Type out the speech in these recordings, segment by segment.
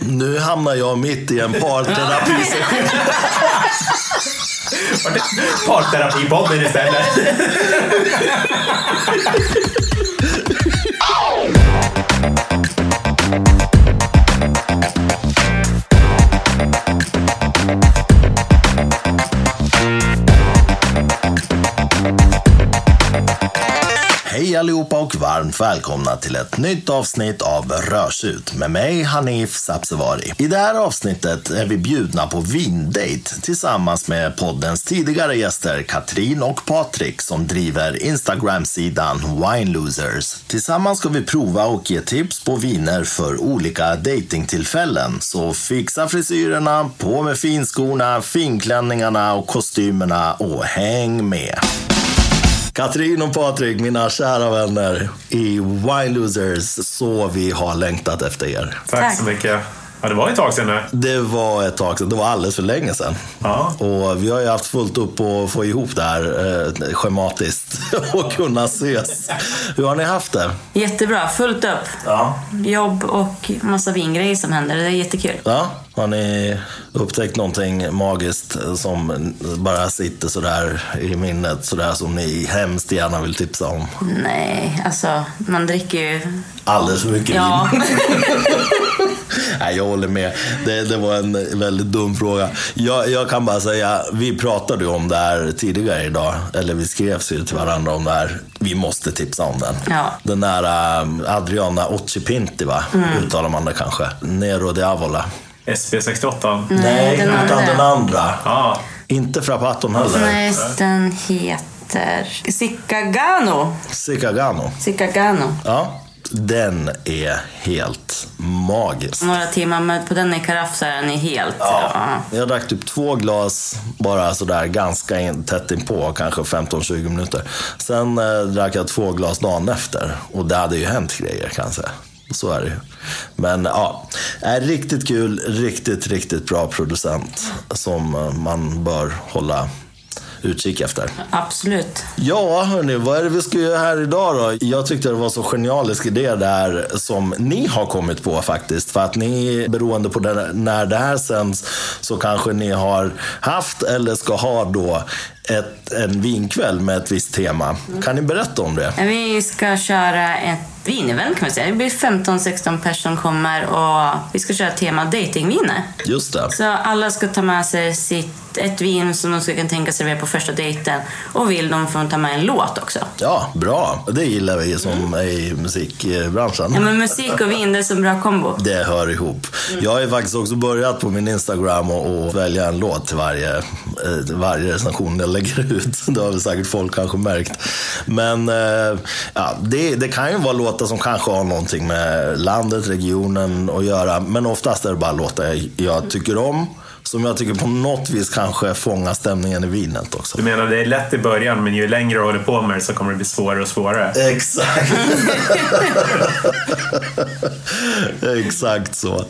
Nu hamnar jag mitt i en parterapisession. Parterapipodden istället. Allihopa och varmt välkomna till ett nytt avsnitt av Rörsut med mig Hanif Sabsevari. I det här avsnittet är vi bjudna på vindate tillsammans med poddens tidigare gäster Katrin och Patrik som driver Instagram-sidan Wine Losers. Tillsammans ska vi prova och ge tips på viner för olika datingtillfällen. Så fixa frisyrerna, på med finskorna, finklänningarna och kostymerna och häng med! Katrin och Patrik, mina kära vänner i Wine Losers, så vi har längtat efter er. Tack, Tack. så mycket. Ja, det var ett tag sedan nu. Det var ett tag sedan, det var alldeles för länge sedan. Ja. Och vi har ju haft fullt upp att få ihop det här eh, schematiskt och kunna ses. Hur har ni haft det? Jättebra, fullt upp. Ja. Jobb och massa vingrejer som händer. Det är jättekul. ja. Har ni upptäckt någonting magiskt som bara sitter sådär i minnet, sådär som ni hemskt gärna vill tipsa om? Nej, alltså man dricker ju... Alldeles för mycket Ja, vin. Nej, jag håller med. Det, det var en väldigt dum fråga. Jag, jag kan bara säga, vi pratade om det här tidigare idag. Eller vi skrevs ju till varandra om det här. Vi måste tipsa om den. Ja. Den där um, Adriana Occhipinti, va? Uttalar man det kanske? Nero di Avola. SB68. Nej, den utan andra. den andra. Ja. Inte Frappaton heller. nej, den heter Sikagano. Sikagano. Sikagano. Ja. Den är helt magisk. Några timmar med på den i karaff så är den helt... Ja. Jag drack typ två glas bara sådär ganska in, tätt inpå, kanske 15-20 minuter. Sen eh, drack jag två glas dagen efter och det hade ju hänt grejer kan jag säga. Så är det ju. Men ja, är riktigt kul, riktigt, riktigt bra producent som eh, man bör hålla utkik efter. Absolut. Ja, hörni, vad är det vi ska göra här idag då? Jag tyckte det var så genialisk idé där som ni har kommit på faktiskt. För att ni, beroende på när det här sänds, så kanske ni har haft eller ska ha då ett, en vinkväll med ett visst tema. Kan ni berätta om det? Vi ska köra ett vinevent kan man säga. Det blir 15-16 personer kommer och vi ska köra tema datingviner. Just det. Så alla ska ta med sig sitt, ett vin som de ska kunna tänka servera på första dejten. Och vill de får de ta med en låt också. Ja, bra. Det gillar vi som är i musikbranschen. Ja, men musik och vin, det är så bra kombo. Det hör ihop. Jag har ju faktiskt också börjat på min Instagram och, och välja en låt till varje, eh, varje recension jag lägger ut. Det har väl säkert folk kanske märkt. Men eh, ja, det, det kan ju vara låtar som kanske har någonting med landet, regionen att göra. Men oftast är det bara låtar jag, jag tycker om. Som jag tycker på något vis kanske fångar stämningen i vinet också. Du menar det är lätt i början men ju längre du håller på med det så kommer det bli svårare och svårare. Exakt. Exakt så.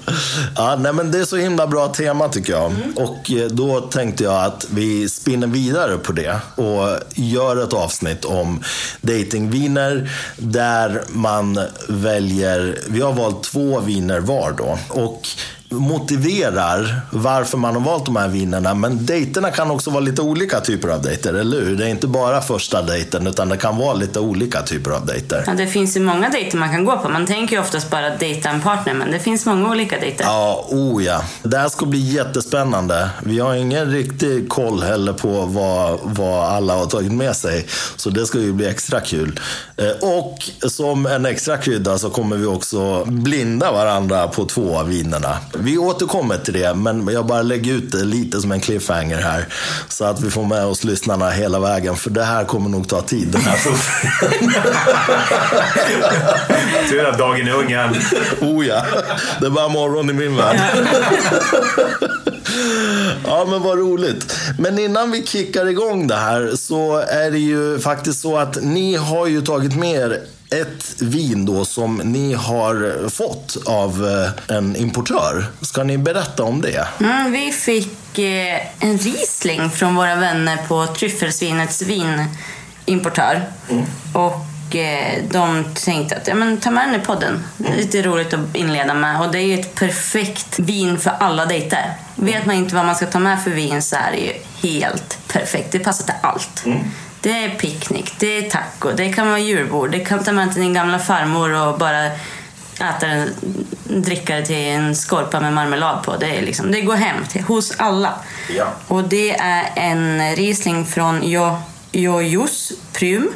Ja, nej, men det är så himla bra tema tycker jag. Och eh, då tänkte jag att vi spinner vidare på det och gör ett avsnitt om datingviner där man väljer, vi har valt två viner var då. Och motiverar varför man har valt de här vinerna. Men dejterna kan också vara lite olika typer av dejter, eller hur? Det är inte bara första dejten, utan det kan vara lite olika typer av dejter. Ja, det finns ju många dejter man kan gå på. Man tänker ju oftast bara dejta en partner, men det finns många olika dejter. Ja, oh ja. Det här ska bli jättespännande. Vi har ingen riktig koll heller på vad, vad alla har tagit med sig. Så det ska ju bli extra kul. Eh, Och som en extra krydda så kommer vi också blinda varandra på två av vinerna. Vi återkommer till det, men jag bara lägger ut det lite som en cliffhanger här. Så att vi får med oss lyssnarna hela vägen, för det här kommer nog ta tid. Den här Tur att dagen är ung än. Oh ja, det är bara morgon i min värld. Ja, men vad roligt. Men innan vi kickar igång det här så är det ju faktiskt så att ni har ju tagit med er ett vin då som ni har fått av eh, en importör. Ska ni berätta om det? Mm, vi fick eh, en Riesling från våra vänner på Tryffelsvinets vinimportör. Och Och eh, de tänkte att ja, men, ta med den i podden. Det är lite roligt att inleda med. Och det är ju ett perfekt vin för alla dejter. Vet man inte vad man ska ta med för vin så är det ju helt perfekt. Det passar till allt. Det är picknick, det är taco, det kan vara julbord. Det kan ta med till din gamla farmor och bara äta den, dricka det till en skorpa med marmelad på. Det, är liksom, det går hem till, hos alla. Ja. Och det är en Riesling från Jo- Jojos Prym.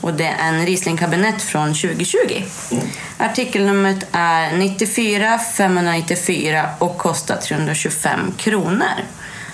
Och det är en Riesling kabinett från 2020. Artikelnumret är 94 594 och kostar 325 kronor.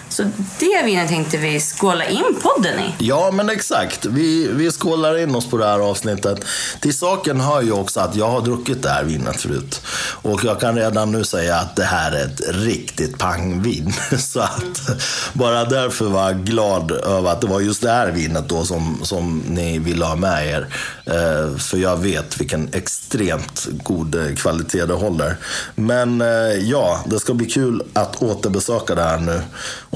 Så det vinet tänkte vi skåla in podden i. Ja, men exakt. Vi, vi skålar in oss på det här avsnittet. Till saken hör ju också att jag har druckit det här vinet förut. Och jag kan redan nu säga att det här är ett riktigt pangvin. Så att bara därför var jag glad över att det var just det här vinet då som, som ni ville ha med er. Eh, för jag vet vilken extremt god kvalitet det håller. Men eh, ja, det ska bli kul att återbesöka det här nu.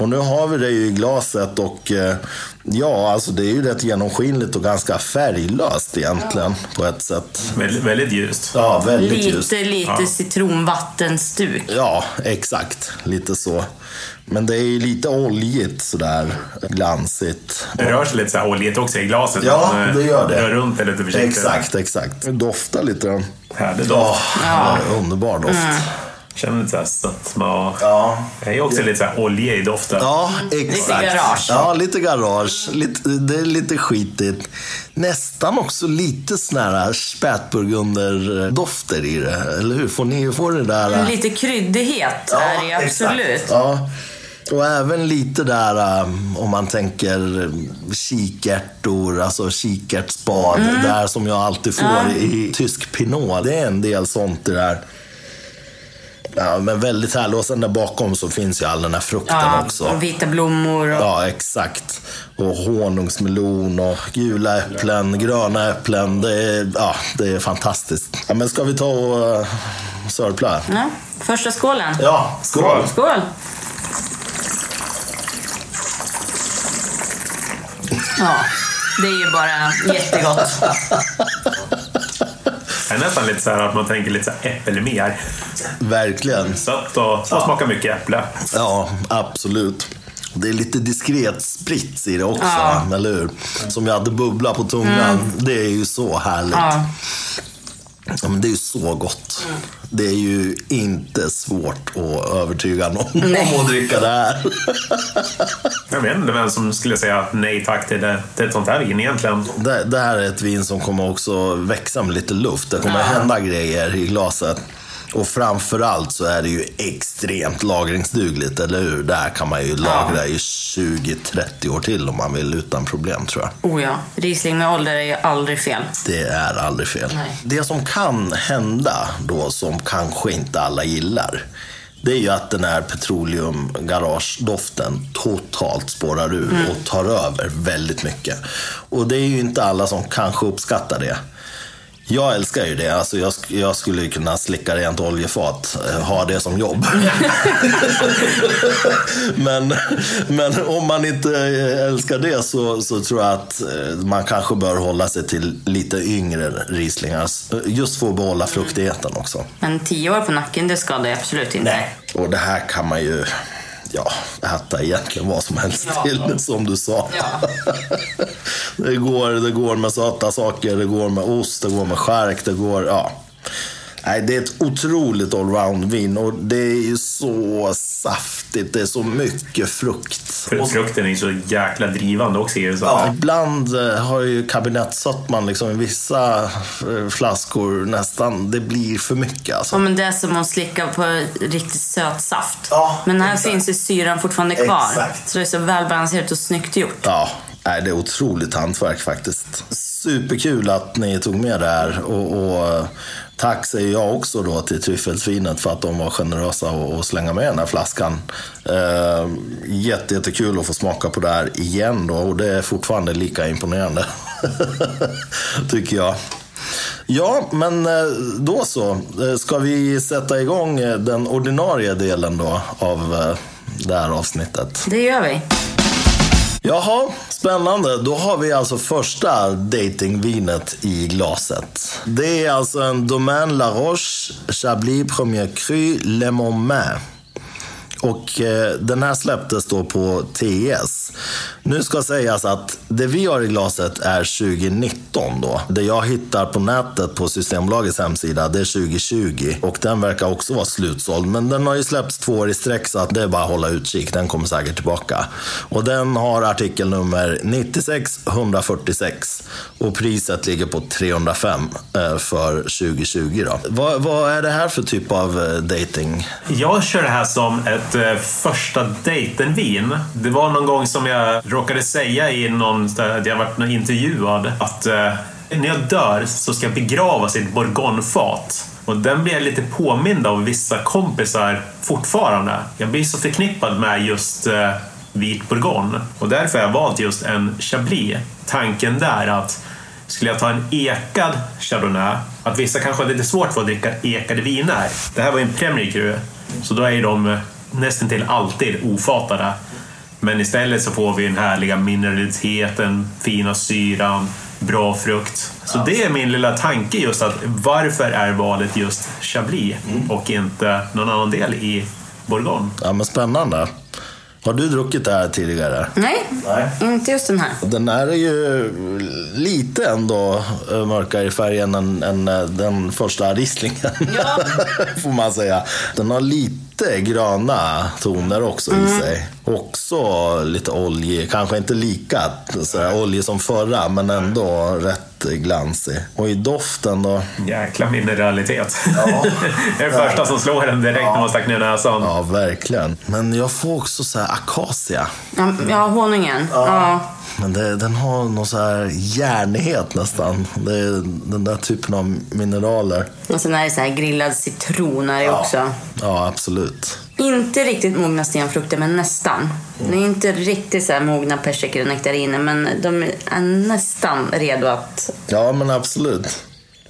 Och nu har vi det ju i glaset och eh, ja, alltså det är ju rätt genomskinligt och ganska färglöst egentligen på ett sätt. Väldigt, väldigt ljust. Ja, väldigt ljust. Lite, lite citronvattenstuk. Ja, exakt. Lite så. Men det är ju lite oljigt sådär, glansigt. Det rör sig lite så här oljigt också i glaset. Ja, eh, det gör det. Rör runt det lite försiktigt. Exakt, exakt. Det doftar lite. Härlig Ja, doft. Ja. underbar doft. Känner lite så här sötma. Ja. Det är ju också lite så här olja i doften. Ja, exakt. Lite garage. Ja, lite garage. Lite, det är lite skitigt. Nästan också lite sån här spätburgunder-dofter i det. Eller hur? Får ni får det där... Lite kryddighet är det absolut. Exakt. Ja. Och även lite där um, om man tänker um, kikärtor, alltså kikärtsspad. Mm. Det där som jag alltid får i tysk pinot. Det är en del sånt det där. Ja, men väldigt härligt. Och sen där bakom så finns ju all den här frukten Ja, också. och vita blommor. Och... Ja, exakt. Och honungsmelon och gula äpplen, gröna äpplen. Det är, ja, det är fantastiskt. Ja, men ska vi ta och uh, sörpla? Ja, första skålen. Ja, skål! Skål! Ja, det är ju bara jättegott. Är nästan lite så här att man tänker lite så här äppelmer. Verkligen. Sött och, och smakar mycket äpple. Ja, absolut. Det är lite diskret sprits i det också, Ja. Mm. eller hur? Som jag hade bubbla på tungan. Det är ju så härligt. Ja. Ja, men det är ju så gott. Det är ju inte svårt att övertyga någon Nej. om att dricka det här. Jag vet inte vem som skulle säga nej tack till, det, till ett sånt här vin egentligen. Det, det här är ett vin som kommer också växa med lite luft. Det kommer hända grejer i glaset. Och framförallt så är det ju extremt lagringsdugligt, eller hur? Det här kan man ju lagra i 20-30 år till om man vill utan problem tror jag. Oh ja, Riesling med ålder är ju aldrig fel. Det är aldrig fel. Nej. Det som kan hända då, som kanske inte alla gillar, det är ju att den här petroleumgaragedoften totalt spårar ur Mm. och tar över väldigt mycket. Och det är ju inte alla som kanske uppskattar det. Jag älskar ju det. Alltså jag, jag skulle kunna slicka rent oljefat, eh, ha det som jobb. men, men om man inte eh, älskar det så, så tror jag att eh, man kanske bör hålla sig till lite yngre Rieslingar. s- Just för att behålla fruktigheten också. Men tio år på nacken, det skadar ju absolut inte. Och det här kan man ju ja, äta egentligen vad som helst Ja. till, som du sa. Ja. det, går, det går med söta saker, det går med ost, det går med skärk, det går, ja. Nej, det är ett otroligt allround-vin och det är ju så saftigt, det är så mycket frukt. För frukten är ju så jäkla drivande också. Är det så. Ja, ibland eh, har ju kabinettsötman liksom i vissa eh, flaskor nästan, det blir för mycket alltså. Ja, men det är som att slicka på riktigt söt saft. Ja, men här exakt. finns ju syran fortfarande kvar. Exakt. Så det är så välbalanserat och snyggt gjort. Ja, nej, det är otroligt hantverk faktiskt. Superkul att ni tog med det här. Och, och tack säger jag också då till Tryffelsvinet för att de var generösa och, slänga med den här flaskan. Eh, jätte, jättekul att få smaka på det här igen då och det är fortfarande lika imponerande. Tycker jag. Ja, men eh, då så. Eh, ska vi sätta igång eh, den ordinarie delen då av det här avsnittet? Det gör vi. Jaha, spännande. Då har vi alltså första datingvinet i glaset. Det är alltså en Domaine La Roche Chablis Premier Cru Le Montmain. Och eh, den här släpptes då på TS. Nu ska sägas att det vi har i glaset är 2019 då. Det jag hittar på nätet på Systembolagets hemsida, det är 2020. Och den verkar också vara slutsåld. Men den har ju släppts två år i sträck så att det är bara att hålla utkik. Den kommer säkert tillbaka. Och den har artikelnummer 96 146. Och priset ligger på 305 eh, för 2020 då. Vad, vad är det här för typ av eh, dating? Jag kör det här som ett Eh, första dejten-vin. Det var någon gång som jag råkade säga i någon, att jag varit intervjuad att eh, när jag dör så ska jag begravas i ett bourgognefat. Och den blir jag lite påmind av vissa kompisar fortfarande. Jag blir så förknippad med just eh, vit bourgogne. Och därför har jag valt just en Chablis. Tanken där att skulle jag ta en ekad Chardonnay, att vissa kanske har lite svårt för att dricka ekade viner. Det här var ju en Premier Cru, så då är de eh, nästan till alltid ofatade. Men istället så får vi den härliga mineraliteten, fina syran, bra frukt. Så det är min lilla tanke just att varför är valet just Chablis och inte någon annan del i Bourgogne? Ja, men spännande. Har du druckit det här tidigare? Nej, Nej. inte just den här. Den här är ju lite ändå eh, mörkare i färgen än, än eh, den första Rieslingen. Ja. Får man säga. Den har lite gröna toner också i sig. Också lite oljig. Kanske inte lika så här, oljig som förra, men ändå rätt glansig. Och i doften då? Jäkla mineralitet. det är det första som slår en direkt när man stack ner näsan. Ja, verkligen. Men jag får också så här akacia. Ja, ja honungen. Ja. Men det, den har någon så här järnighet nästan. Det är den där typen av mineraler. Och sen är det så här grillad citron är det också. Ja, absolut. Inte riktigt mogna stenfrukter, men nästan. Det är inte riktigt så här mogna persikor och nektariner, men de är nästan redo att... Ja, men absolut.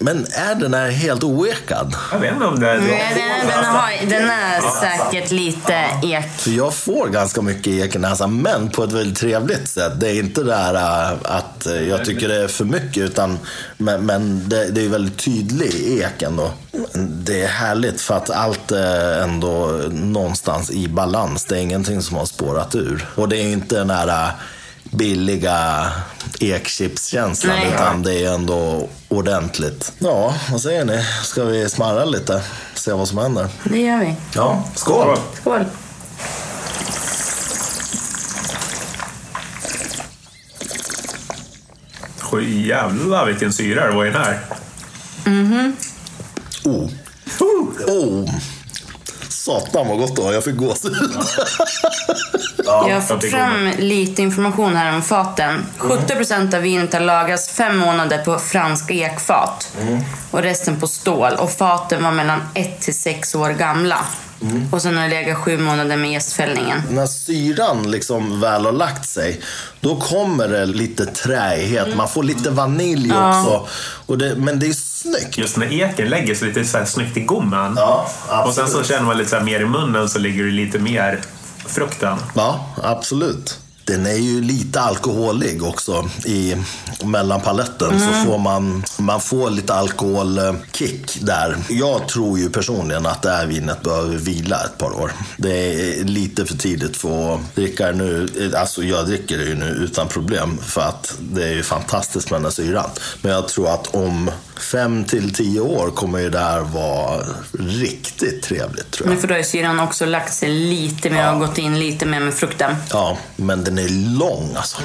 Men är den här helt oekad? Jag vet inte om det är Nej, den, den, har, den är säkert lite ek. För jag får ganska mycket ek i näsan, men på ett väldigt trevligt sätt. Det är inte det här äh, att jag tycker det är för mycket, utan men, men det, det är väldigt tydlig ek ändå. Det är härligt för att allt är ändå någonstans i balans. Det är ingenting som har spårat ur. Och det är inte den här äh, billiga ekchipskänslan, Nej. utan det är ändå ordentligt. Ja, vad säger ni? Ska vi smarra lite? Se vad som händer? Det gör vi. Ja, skål! Skål! Jävlar vilken syra det var i den här. Oh. Oh. Satan vad gott det var. Jag fick gåshud. Jag har jag fått fram lite information här om faten. 70% av vinet har lagrats fem månader på franska ekfat. Och resten på stål. Och faten var mellan 1 till 6 år gamla. Och sen har det legat sju månader med jästfällningen. När syran liksom väl har lagt sig, då kommer det lite träighet. Man får lite vanilj också. Och det, men det är snyggt. Just när eken lägger sig lite så här snyggt i gommen. Ja, och sen så känner man lite så här mer i munnen så ligger det lite mer frukten. Ja, absolut. Den är ju lite alkoholig också i mellanpaletten. Så får man, man får lite alkoholkick där. Jag tror ju personligen att det här vinet behöver vila ett par år. Det är lite för tidigt för att dricka det nu. Alltså jag dricker det ju nu utan problem för att det är ju fantastiskt med den här syran. Men jag tror att om fem till tio år kommer ju det här vara riktigt trevligt tror jag. Nu för då har ju syran också lagt sig lite mer och gått in lite mer med frukten. Ja, men den är lång alltså.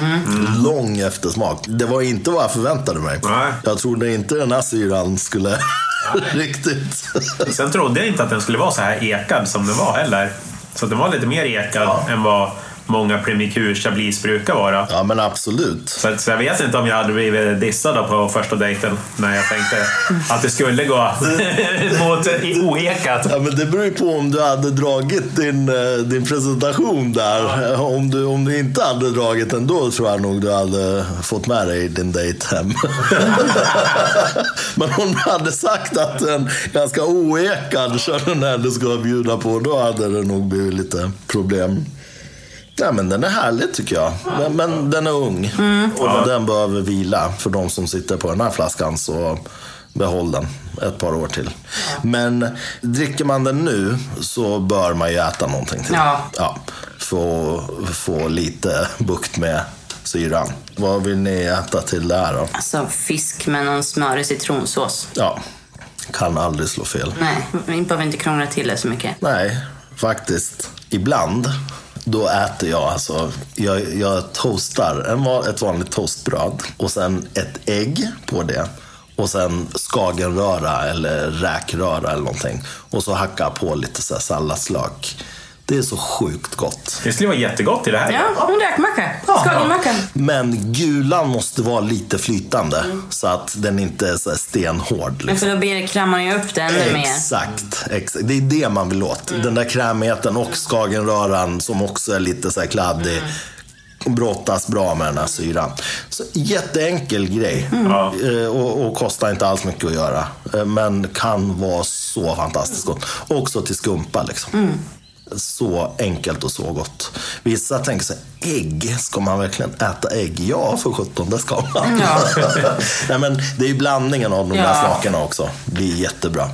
Lång eftersmak. Det var inte vad jag förväntade mig. Nej. Jag trodde inte den här syran skulle riktigt... Sen trodde jag inte att den skulle vara så här ekad som den var heller. Så den var lite mer ekad än vad många Premier Chablis brukar vara. ja, men absolut. Så, så jag vet inte om jag hade blivit dissad på första dejten när jag tänkte att det skulle gå mot oekat. Ja, men det beror ju på om du hade dragit din, eh, din presentation där. Eh, Om, du, om du inte hade dragit den då tror jag nog du hade fått med dig din dejt hem. men om du hade sagt att en ganska oekad Chardonnay du ska bjuda på, då hade det nog blivit lite problem. Ja, men den är härlig tycker jag. Men, men den är ung. Och den behöver vila. För de som sitter på den här flaskan så behåll den ett par år till. Men dricker man den nu så bör man ju äta någonting till. Ja. Ja, för att få lite bukt med syran. Vad vill ni äta till det här då? Alltså fisk med någon smörig citronsås. Ja, kan aldrig slå fel. Nej, vi behöver inte krångla till det så mycket. Nej, faktiskt. Ibland, då äter jag alltså, jag, jag toastar en, ett vanligt toastbröd och sen ett ägg på det. Och sen skagenröra eller räkröra eller någonting. Och så hacka på lite så här salladslök. Det är så sjukt gott. Det skulle vara jättegott i det här. Ja, en räkmacka. Skagenmacka. Men gulan måste vara lite flytande så att den inte är så stenhård. Men Liksom. för då blir det, kramar ju upp det ännu mer. Exakt, exakt. Det är det man vill åt. Den där krämigheten och skagenröran som också är lite så här kladdig. Brottas bra med den här syran. Så jätteenkel grej. Ja. Eh, Och, och kostar inte alls mycket att göra. Eh, Men kan vara så fantastiskt gott. Också till skumpa liksom. Så enkelt och så gott. Vissa tänker sig ägg, ska man verkligen äta ägg? Ja, för sjutton, det ska man. Ja. Nej, men det är ju blandningen av de där Ja. smakerna också. blir jättebra.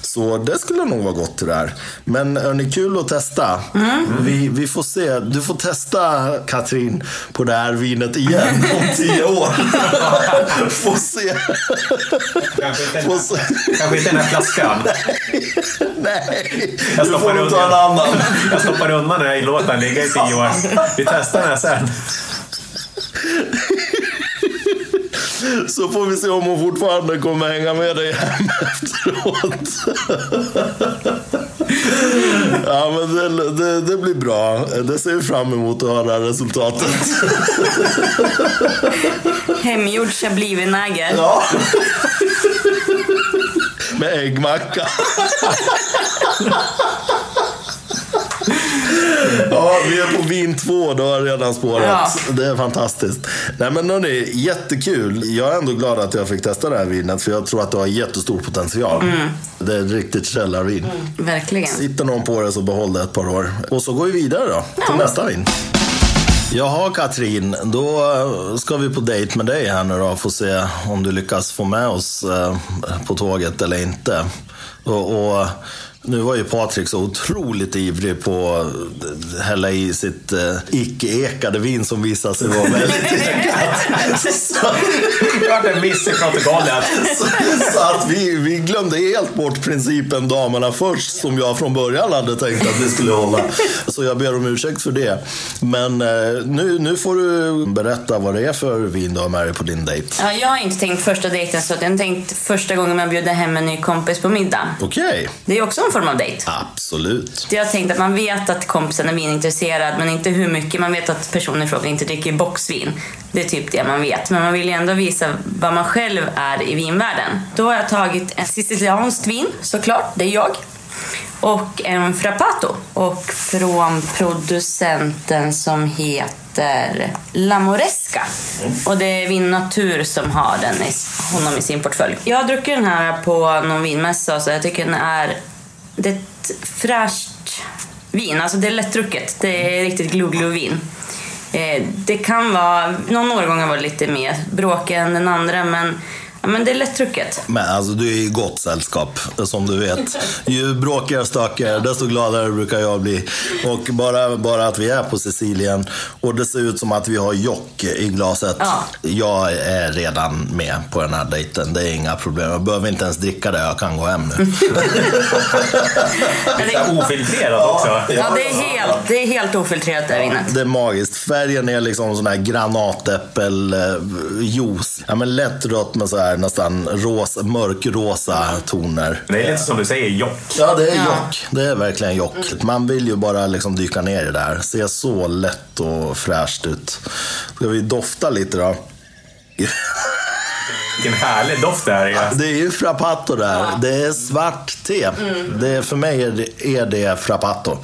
Så det skulle nog vara gott det här. Men hörni, kul att testa. Vi, vi får se. Du får testa Katrin på det här vinet igen om tio år. får se. Kanske inte, den här flaskan. Nej, Jag du får nog ta en annan. Jag stoppar undan den här i låten, ligga i tio år. Vi testar den här sen. Så får vi se om hon fortfarande kommer hänga med dig hem efteråt. Ja, men det, det, det blir bra. Det ser vi fram emot att höra resultatet. Hemgjord chablis-vinäger. Ja. Med äggmacka. Ja, vi är på vin två, då har redan spårat. Det är fantastiskt. Nej men hörni, jättekul. Jag är ändå glad att jag fick testa det här vinet, för jag tror att det har jättestor potential. Det är ett riktigt källarvin. Verkligen. Sitter någon på det så behåll det ett par år. Och så går vi vidare då, till nästa vin. Jaha Katrin, då ska vi på dejt med dig här nu då. Få se om du lyckas få med oss eh, på tåget eller inte. Och, och nu var ju Patrik så otroligt ivrig på att hälla i sitt eh, icke-ekade vin som visade sig vara väldigt ekat. Så, Det vart en miss i protokollet. så, så att vi, vi glömde helt bort principen damerna först som jag från början hade tänkt att vi skulle hålla. Så jag ber om ursäkt för det. Men eh, nu, nu får du berätta vad det är för vin du har med dig på din dejt. Ja, jag har inte tänkt första dejten så. Jag har tänkt första gången man bjuder hem en ny kompis på middag. Okej, Det är också en form av dejt. absolut. Jag har tänkt att man vet att kompisen är vinintresserad men inte hur mycket. Man vet att personen i fråga inte dricker boxvin. Det är typ det man vet. Men man vill ju ändå visa vad man själv är i vinvärlden. Då har jag tagit en sicilianskt vin, såklart. Det är jag. Och en frappato. Och från producenten som heter Lamoresca. Och det är Vin Natur som har den i, honom i sin portfölj. Jag har druckit den här på någon vinmässa så jag tycker den är... Det är ett fräscht vin. Alltså det är lättdrucket. Det är riktigt glo-glo-vin. Eh, det kan vara... Någon årgång har varit lite mer bråkig än den andra men, men det är lättdrucket. Men alltså, du är i gott sällskap, som du vet. Ju bråkigare och stökigare, desto gladare brukar jag bli. Och bara, bara att vi är på Sicilien och det ser ut som att vi har jock i glaset. Ja. Jag är redan med på den här dejten. Det är inga problem. Jag behöver inte ens dricka det. Jag kan gå hem nu. Det, Ofiltrerat också. ja, det, är helt, det är helt ofiltrerat det här vinet. Det är magiskt. Färgen är liksom sån här granatäppeljuice. Ja, men lätt rött med så här nästan rosa, mörkrosa toner. Det är lite som du säger, jock. Ja, det är Ja. jock. Det är verkligen jock. Man vill ju bara liksom dyka ner i det där. Ser så lätt och fräscht ut. Ska vi dofta lite då? Vilken härlig doft det här är. Det är ju frappato där. Det är svart te. Det är, för mig är det, är det frappato.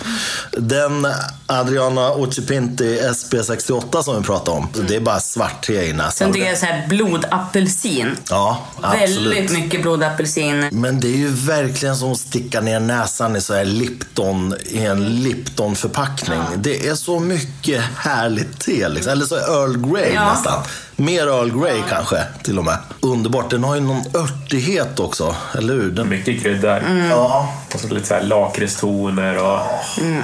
Den Adriana Occhipinti SB68 som vi pratade om. Så det är bara svart te i näsan. Sen tycker jag så här blodapelsin. Ja, absolut. Väldigt mycket blodapelsin. Men det är ju verkligen som att sticka ner näsan i så här Lipton, i en Lipton-förpackning. Det är så mycket härligt te. Liksom. Eller så Earl Grey Ja. nästan. Mer Earl Grey kanske, till och med. Underbart. Den har ju någon örtighet också, eller hur? Den... Mycket kryddor. Mm. Ja. Och så lite så här lakritstoner och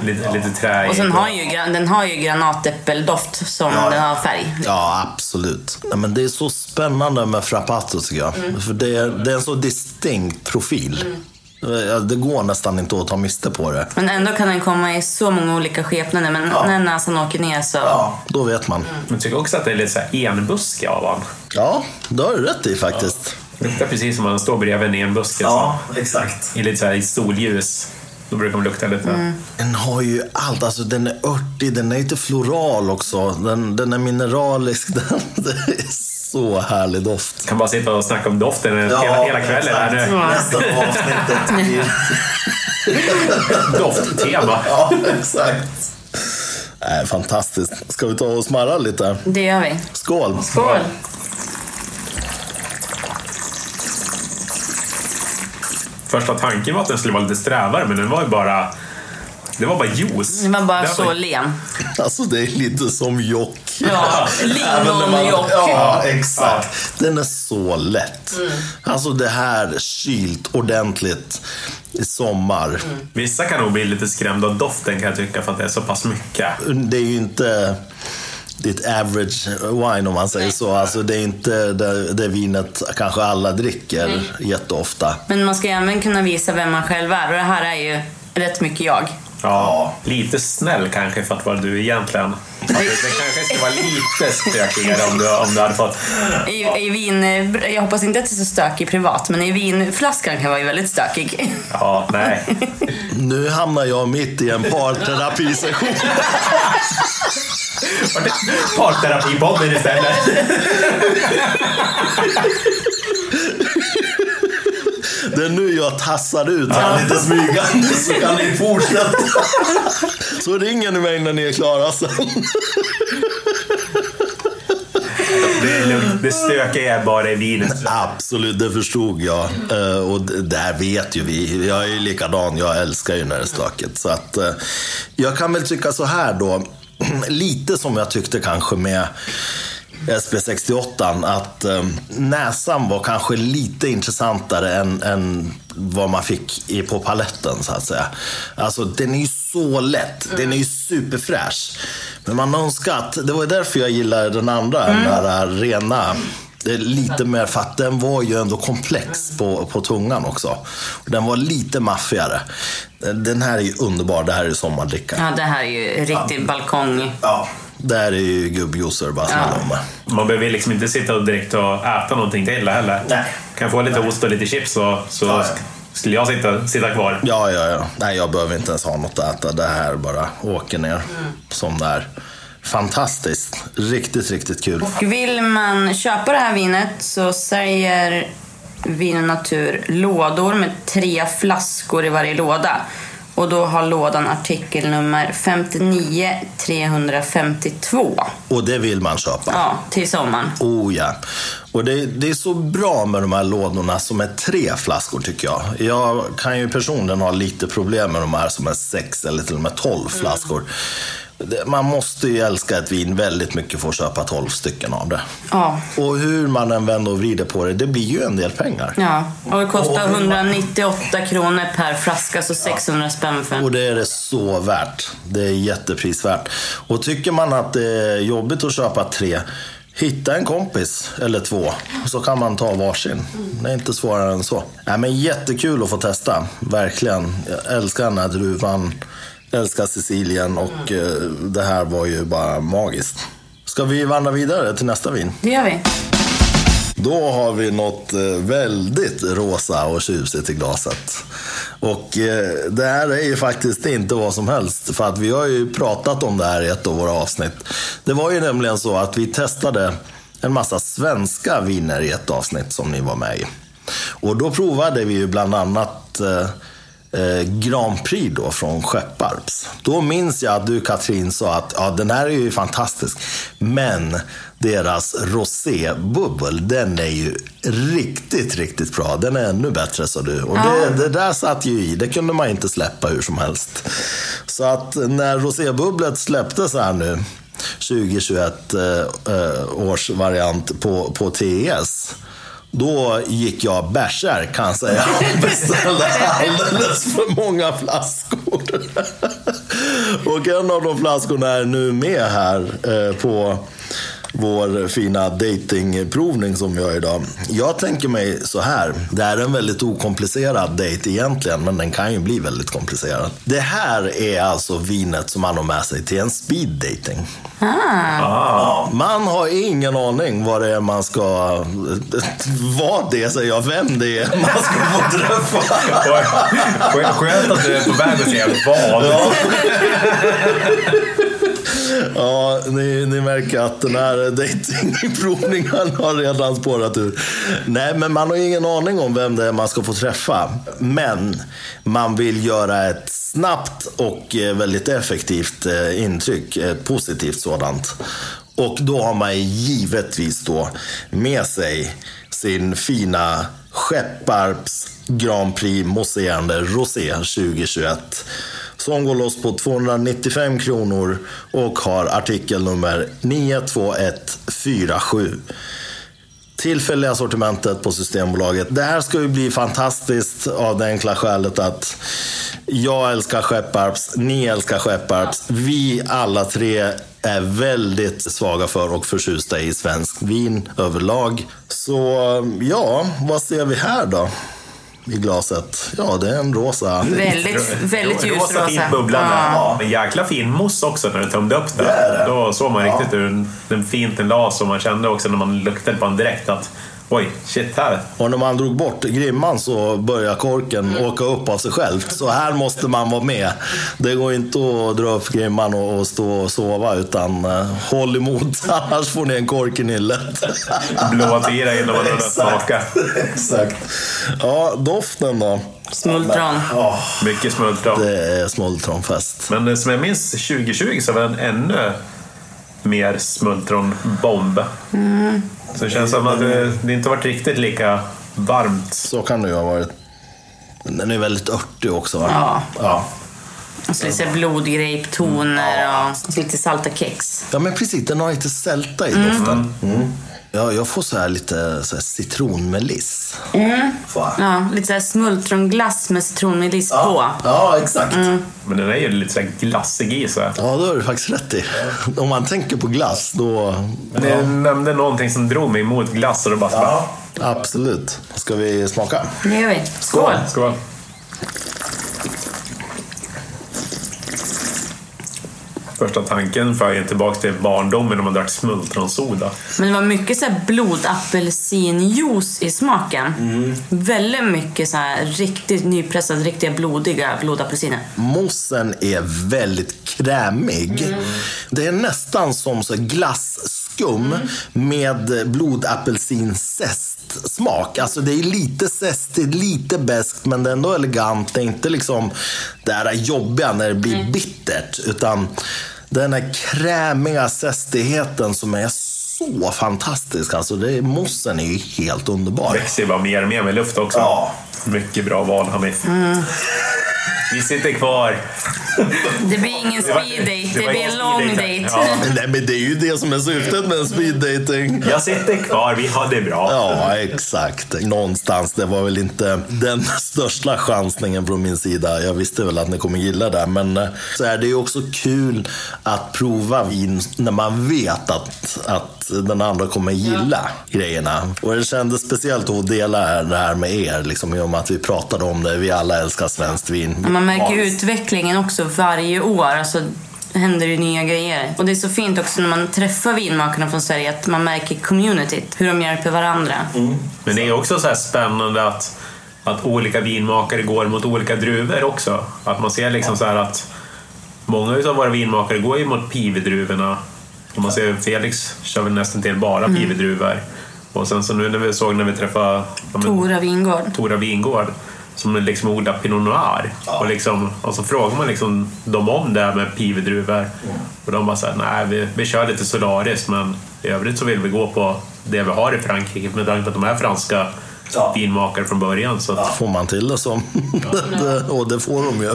lite, lite trä Och sen har ju, den har ju granatäppeldoft som Ja. den har färg. Ja, absolut. Nej, men det är så spännande med Frappato tycker jag. Mm. För det är, det är en så distinkt profil. Ja, Det går nästan inte att ta miste på det. Men ändå kan den komma i så många olika skepnader. Men när näsan åker ner så... Ja, då vet man. Men jag tycker också att det är lite så här enbuske av honom. Ja, det har du rätt i faktiskt. Luktar precis som om man står bredvid en enbuske. exakt. så. I lite så här i solljus. Då brukar de lukta lite. Mm. Den har ju allt. Alltså, den är örtig, den är lite floral också. Den, den är mineralisk. Den, så härlig doft. Kan bara sitta och snacka om doften hela, hela kvällen här nu. Nästa avsnittet. Dofttema. ja, exakt. Nej, fantastiskt. Ska vi ta och smarra lite? Det gör vi. Skål! Skål! Första tanken var att den skulle vara lite strävare, men den var ju bara... Det var bara juice. Den var bara Det så len. Alltså det är lite som jock. Ja, lingonjock. Ja, exakt. Den är så lätt. Alltså det här kylt ordentligt i sommar. Vissa kan nog bli lite skrämda av doften kan jag tycka, för att det är så pass mycket. Det är ju inte ditt average wine om man säger så. Alltså det är inte det, det vinet kanske alla dricker jätteofta. Men man ska ju även kunna visa vem man själv är. Och det här är ju rätt mycket jag. Ja, lite snäll kanske för att vara du egentligen. Att Det, kanske skulle vara lite stökigare om du, om du hade fått... I, I vin... Jag hoppas inte att det är så stökig privat, men i vinflaskan kan vara ju väldigt stökig. Ja, nej. Nu hamnar jag mitt i en parterapisession. Parterapipodden istället. Det är nu jag tassar ut här lite smygande så kan ni fortsätta. Så ringer ni mig när ni är klara sen. Det är lugnt. Det stökiga är bara i vinet. Absolut, det förstod jag. Eh, Och det där vet ju vi. Jag är ju likadan, jag älskar ju när det är stökigt. Så att, eh, jag kan väl tycka så här då. Lite som jag tyckte kanske med SB68 att eh, näsan var kanske lite intressantare än, än vad man fick i, på paletten så att säga. Alltså den är ju så lätt, den är ju superfräsch. Men man önskar att, det var ju därför jag gillade den andra, den där rena. Det är lite mer för att den var ju ändå komplex på, på tungan också. Den var lite maffigare. Den här är ju underbar, det här är sommardricka. Ja, det här är ju riktig balkong. Ja. Det här är ju gubbjuicer bara snälla om mig. Man behöver liksom inte sitta och direkt och äta någonting till heller. Nej. Kan få lite ost och lite chips så, så Ja, ja. skulle jag sitta, sitta kvar. Ja, ja, ja. Nej, jag behöver inte ens ha något att äta. Det här bara åker ner som det är. Fantastiskt. Riktigt, riktigt kul. Och vill man köpa det här vinet så säljer Vin och Natur lådor med tre flaskor i varje låda. Och då har lådan artikelnummer 59 352. Och det vill man köpa. Ja, till sommaren. Oh ja. Och det, det är så bra med de här lådorna som är tre flaskor tycker jag. Jag kan ju personligen ha lite problem med de här som är sex eller till och med tolv flaskor. Det- Man måste ju älska ett vin väldigt mycket för att köpa tolv stycken av det. Ja. Och hur man än vänder och vrider på det, det blir ju en del pengar. Ja, och det kostar 198 kronor per flaska, så 600 spänn för en. Och det är det så värt. Det är jätteprisvärt. Och tycker man att det är jobbigt att köpa tre, hitta en kompis eller två. Så kan man ta varsin. Det är inte svårare än så. Nej, men jättekul att få testa. Verkligen. Jag älskar den här druvan. Älskar Sicilien och eh, det här var ju bara magiskt. Ska vi vandra vidare till nästa vin? Det gör vi. Då har vi något eh, väldigt rosa och tjusigt i glaset. Och eh, det här är ju faktiskt inte vad som helst. För att vi har ju pratat om det här i ett av våra avsnitt. Det var ju nämligen så att vi testade en massa svenska viner i ett avsnitt som ni var med i. Och då provade vi ju bland annat eh, eh, Grand Prix då från Skepparps. Då minns jag att du Katrin sa att ja, den här är ju fantastisk. Men deras rosébubbel, den är ju riktigt, riktigt bra. Den är ännu bättre sa du. Och det, det där satt ju i. Det kunde man inte släppa hur som helst. Så att när rosébubblet släpptes här nu 2021 eh, eh, års variant på, på TS. Då gick jag bärsär kan jag säga beställde alldeles för många flaskor. och en av de flaskorna är nu med här eh, på vår fina datingprovning som vi har idag. Jag tänker mig så här. Det är en väldigt okomplicerad dejt egentligen, men den kan ju bli väldigt komplicerad. Det här är alltså vinet som man har med sig till en speed dating. Ja, man har ingen aning vad det är man ska... Vad det säger jag, vem det är man ska få träffa. Skönt- Skönt att du är på väg att säga vad. Ja, ni, ni märker att den här datingprovningen har redan spårat ur. Nej, men man har ingen aning om vem det är man ska få träffa. Men man vill göra ett snabbt och eh, väldigt effektivt eh, intryck, ett positivt sådant. Och då har man givetvis då med sig sin fina Skepparps Grand Prix mousserande Rosé 2021 som går loss på 295 kronor och har artikelnummer 92147. Tillfälliga sortimentet på Systembolaget. Det här ska ju bli fantastiskt av det enkla skälet att jag älskar Skepparps, ni älskar Skepparps. Vi alla tre är väldigt svaga för och förtjusta i svensk vin överlag. Så ja, vad ser vi här då? I glaset. Ja, det är en rosa. Väldigt, väldigt Rosa ljusrosa. fint bubblande. Ja. Ja. Men jäkla fin mousse också när du tömde upp den. Det det. Då såg man riktigt hur den fint den la och man kände också när man luktade på den direkt att oj, shit här. Och när man drog bort grimman så började korken åka upp av sig själv. Så här måste man vara med. Det går inte att dra upp grimman och, och stå och sova utan uh, håll emot. Annars får ni en kork i nyllet. Blåa i dig innan man har smaka. Exakt. Ja, doften då? Smultron. Ja, Mycket smultron. det är smultronfest. Men eh, som jag minns 2020 så var den ännu mer smultronbomb. Så det känns som att det, det inte varit riktigt lika varmt. Så kan det ju ha varit. Den är väldigt örtig också va? Ja. ja. Och så lite blodgrapetoner och så lite salta kex. Ja men precis, den har lite sälta i doften. Mm. Ja, jag får så här lite så här citronmeliss. Va? Ja, lite så här smultronglass med citronmeliss på. Ja, exakt. Men den är ju lite så här glassig i sig. Ja, då har du faktiskt rätt i. Om man tänker på glass, då... Men jag nämnde någonting som drog mig mot glass och då bara... Ja. Absolut. Ska vi smaka? Det gör vi. Skål! Skål! Första tanken för en tillbaka till barndomen när man drack smultronsoda. Men det var mycket så här blodapelsinjuice i smaken. Väldigt mycket så här riktigt nypressade, riktiga blodiga blodapelsiner. Mossen är väldigt krämig. Det är nästan som så här glasskum med blodapelsinzest smak. Alltså det är lite zestigt, lite beskt men det är ändå elegant. Det är inte liksom det här jobbiga när det blir bittert. Utan den här krämiga zestigheten som är så fantastisk. Alltså det, mossen är ju helt underbar. Växer ju bara mer och mer med luft också. Ja. Mycket bra val, Hanif. Vi sitter kvar. Det blir ingen speed date, det det blir en lång date. Ja. Nej, men det är ju det som är syftet med en speed dating. Jag sitter kvar, vi har det bra. Ja, exakt. Någonstans. Det var väl inte den största chansningen från min sida. Jag visste väl att ni kommer gilla det. Men eh, så är det ju också kul att prova vin när man vet att, att den andra kommer gilla grejerna. Och det kändes speciellt att dela det här med er. Liksom, i och med att vi pratade om det. Vi alla älskar svenskt vin. Man märker ju utvecklingen också varje år. Alltså, det händer ju nya grejer. Och det är så fint också när man träffar vinmakarna från Sverige att man märker communityt, hur de hjälper varandra. Men det är också så här spännande att, att olika vinmakare går mot olika druvor också. Att man ser liksom så att många av våra vinmakare går ju mot pivedruvorna. Och man ser Felix kör väl nästan till bara pivedruvor. Och sen så nu när vi såg när vi träffade Tora vingård. Tora vingård. Som liksom odlar Pinot Noir. Ja. Och, liksom, och så frågar man liksom dem om det här med pivedruvor. Och de bara säger nej vi, vi kör lite Solaris men i övrigt så vill vi gå på det vi har i Frankrike med tanke på att de är franska Ja. vinmakare från början. Så att, Får man till det som. Det- och det får de ju.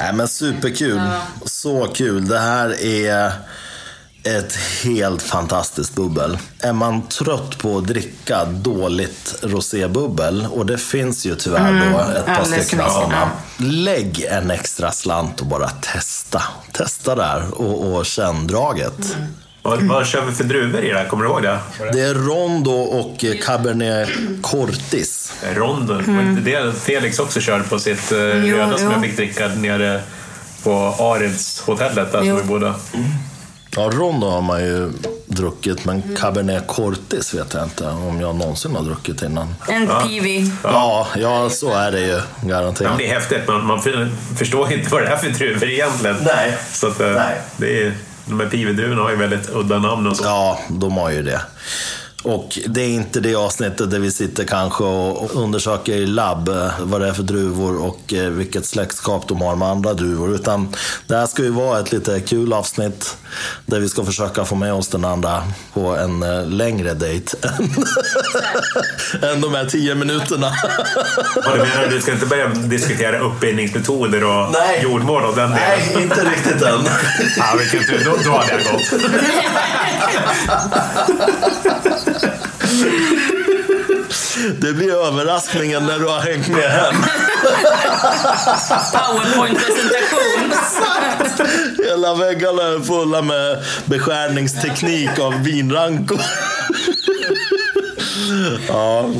Nej, men superkul. Så kul. Det här är ett helt fantastiskt bubbel. Är man trött på att dricka dåligt rosébubbel, och det finns ju tyvärr då ett par stycken sådana. Lägg en extra slant och bara testa. Testa där och, och känn draget. vad, vad kör vi för druvor i det här? Kommer du ihåg det? Det är Rondo och Cabernet Cortis. Ronden. Var inte det Felix också körde på sitt eh, Jo, röda som jag fick dricka nere på Arildshotellet där Jo. som vi bodde. Ja, Rondo har man ju druckit, men Cabernet Cortis vet jag inte om jag någonsin har druckit innan. En pivi. Ja, ja så är det ju garanterat. det är häftigt, men man för- förstår inte vad det är för druvor egentligen. Nej. Så att, eh, Nej. Det är, de här pivedruvorna har ju väldigt udda namn och så. Ja, de har ju det. Och det är inte det avsnittet där vi sitter kanske och undersöker i labb eh, vad det är för druvor och eh, vilket släktskap de har med andra druvor. Utan det här ska ju vara ett lite kul avsnitt där vi ska försöka få med oss den andra på en eh, längre dejt än, än de här tio minuterna. Vad du menar, du ska inte börja diskutera uppbindningsmetoder och Nej. jordmål och den delen? Nej, inte riktigt än. Ja, vi kan inte, då, då hade jag gått. Det blir överraskningen när du har hängt med hem. Powerpoint-presentation. Hela väggarna är fulla med beskärningsteknik av vinrankor. Ja,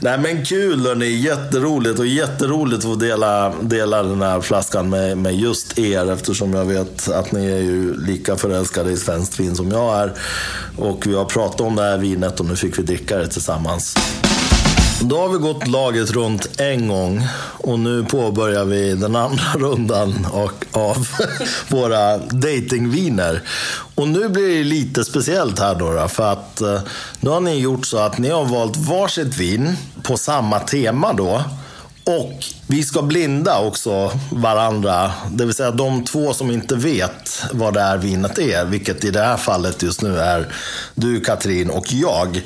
nej men kul hörni. Jätteroligt och jätteroligt att få dela, dela den här flaskan med, med just er eftersom jag vet att ni är ju lika förälskade i svenskt vin som jag är. Och vi har pratat om det här vinet och nu fick vi dricka det tillsammans. Då har vi gått laget runt en gång och nu påbörjar vi den andra rundan av våra datingviner. Och nu blir det lite speciellt här då, för att eh, nu har ni gjort så att ni har valt varsitt vin på samma tema då. Och vi ska blinda också varandra, det vill säga de två som inte vet vad det här vinet är, vilket i det här fallet just nu är du Katrin och jag.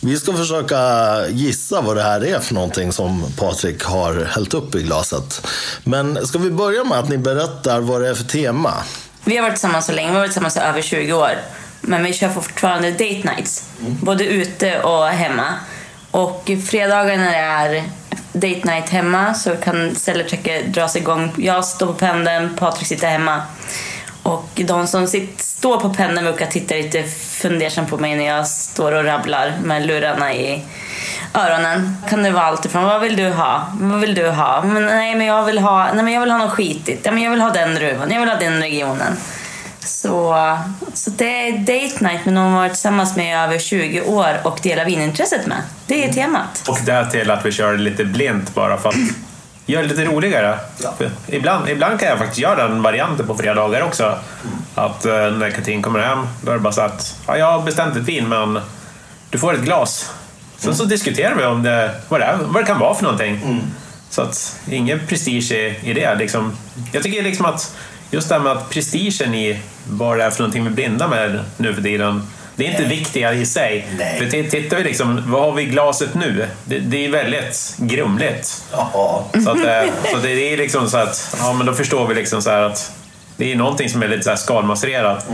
Vi ska försöka gissa vad det här är för någonting som Patrik har hällt upp i glaset. Men ska vi börja med att ni berättar vad det är för tema? Vi har varit tillsammans så länge, vi har varit tillsammans i över 20 år. Men vi kör fortfarande date nights. Både ute och hemma. Och fredagar när det är date night hemma så kan Cellerchecker dras igång. Jag står på pendeln, Patrik sitter hemma. Och de som sitter, står på pendeln brukar titta lite fundersamt på mig när jag står och rabblar med lurarna i öronen. Kan det vara allt ifrån vad vill du ha? Vad vill du ha? Men, nej, men jag vill ha, nej, men jag vill ha något skitigt. Ja, men jag vill ha den druvan. Jag vill ha den regionen. Så, så det är date night med någon man varit tillsammans med i över 20 år och delar vinintresset med. Det är temat. Och där till att vi kör lite blint bara för att göra det lite roligare. För Ibland, ibland kan jag faktiskt göra den varianten på fredagar också. Att eh, när Katrin kommer hem, då är det bara så att ja, jag har bestämt ett vin men du får ett glas. Sen så diskuterar vi om det, vad, det är, vad det kan vara för någonting. Så att ingen prestige i, i det. Liksom. Jag tycker liksom att just det här med att prestigen i vad det är för någonting vi blinda med nu för tiden. Det är inte viktiga i sig. Nej. För tittar vi liksom, vad har vi i glaset nu? Det, det är väldigt grumligt. Jaha. Så, att, eh, så det är liksom så att, ja men då förstår vi liksom så här att det är någonting som är lite så skalmasserat.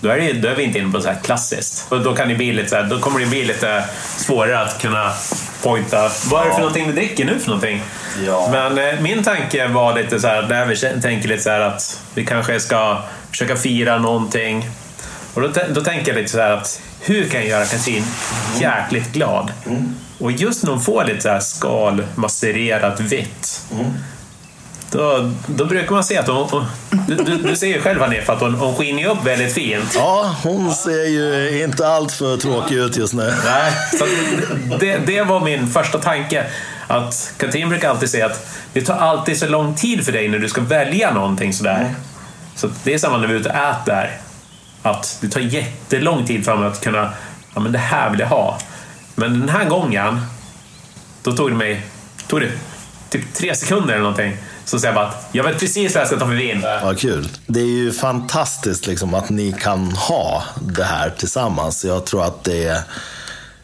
Då, är det, då är vi inte inne på så här klassiskt. Och då, kan det bli lite så här, då kommer det bli lite svårare att kunna pointa. Vad är det för någonting vi dricker nu för någonting? Ja. Men eh, min tanke var lite så här, där vi tänker lite så här att vi kanske ska försöka fira någonting. Och då, då tänker jag lite så här att hur kan jag göra Katrin jäkligt glad? Och just när hon får lite så här skalmasserat vitt då, då brukar man se att hon... du, du, du ser ju själv Hanif att hon, hon skiner upp väldigt fint. Ja, hon ser ju inte allt för tråkig ut just nu. Nej, så det, det var min första tanke. Att Katrin brukar alltid säga att det tar alltid så lång tid för dig när du ska välja någonting sådär. Så det är samma när vi är ute och äter. Att det tar jättelång tid för mig att kunna, ja men det här vill jag ha. Men den här gången, då tog det mig, tog det typ tre sekunder eller någonting så säger jag bara att jag vet precis vad jag ska ta för vin. Vad kul. Det är ju fantastiskt liksom att ni kan ha det här tillsammans. Jag tror att det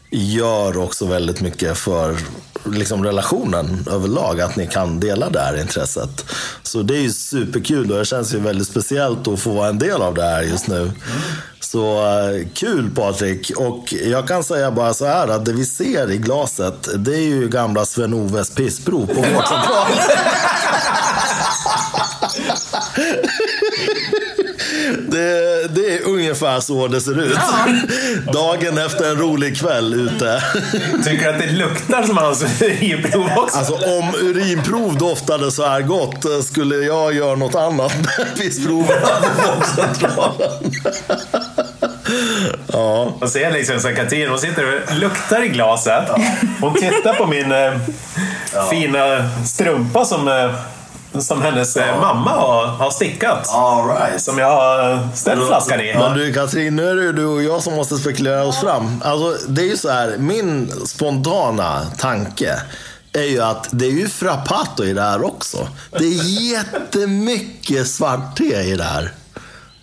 gör också väldigt mycket för liksom relationen överlag, att ni kan dela det här intresset. Så det är ju superkul och det känns ju väldigt speciellt att få vara en del av det här just nu. Så eh, kul Patrik! Och jag kan säga bara så här att det vi ser i glaset, det är ju gamla Sven-Oves pissprov på vårdcentralen. Det, det är ungefär så det ser ut. Dagen efter en rolig kväll ute. Tycker du att det luktar som hans urinprov också? Alltså om urinprov doftade så här gott skulle jag göra något annat med pissproverna på vårdcentralen. Ja. Man ser liksom så Katrin, hon sitter och luktar i glaset. Hon tittar på min eh, fina strumpa som, eh, som hennes eh, mamma har, har stickat. All right. Som jag har ställt flaskan i. Men du Katrin, nu är det ju du och jag som måste spekulera oss fram. Alltså, det är ju så här, min spontana tanke är ju att det är ju frappato i det här också. Det är jättemycket svart te i det här.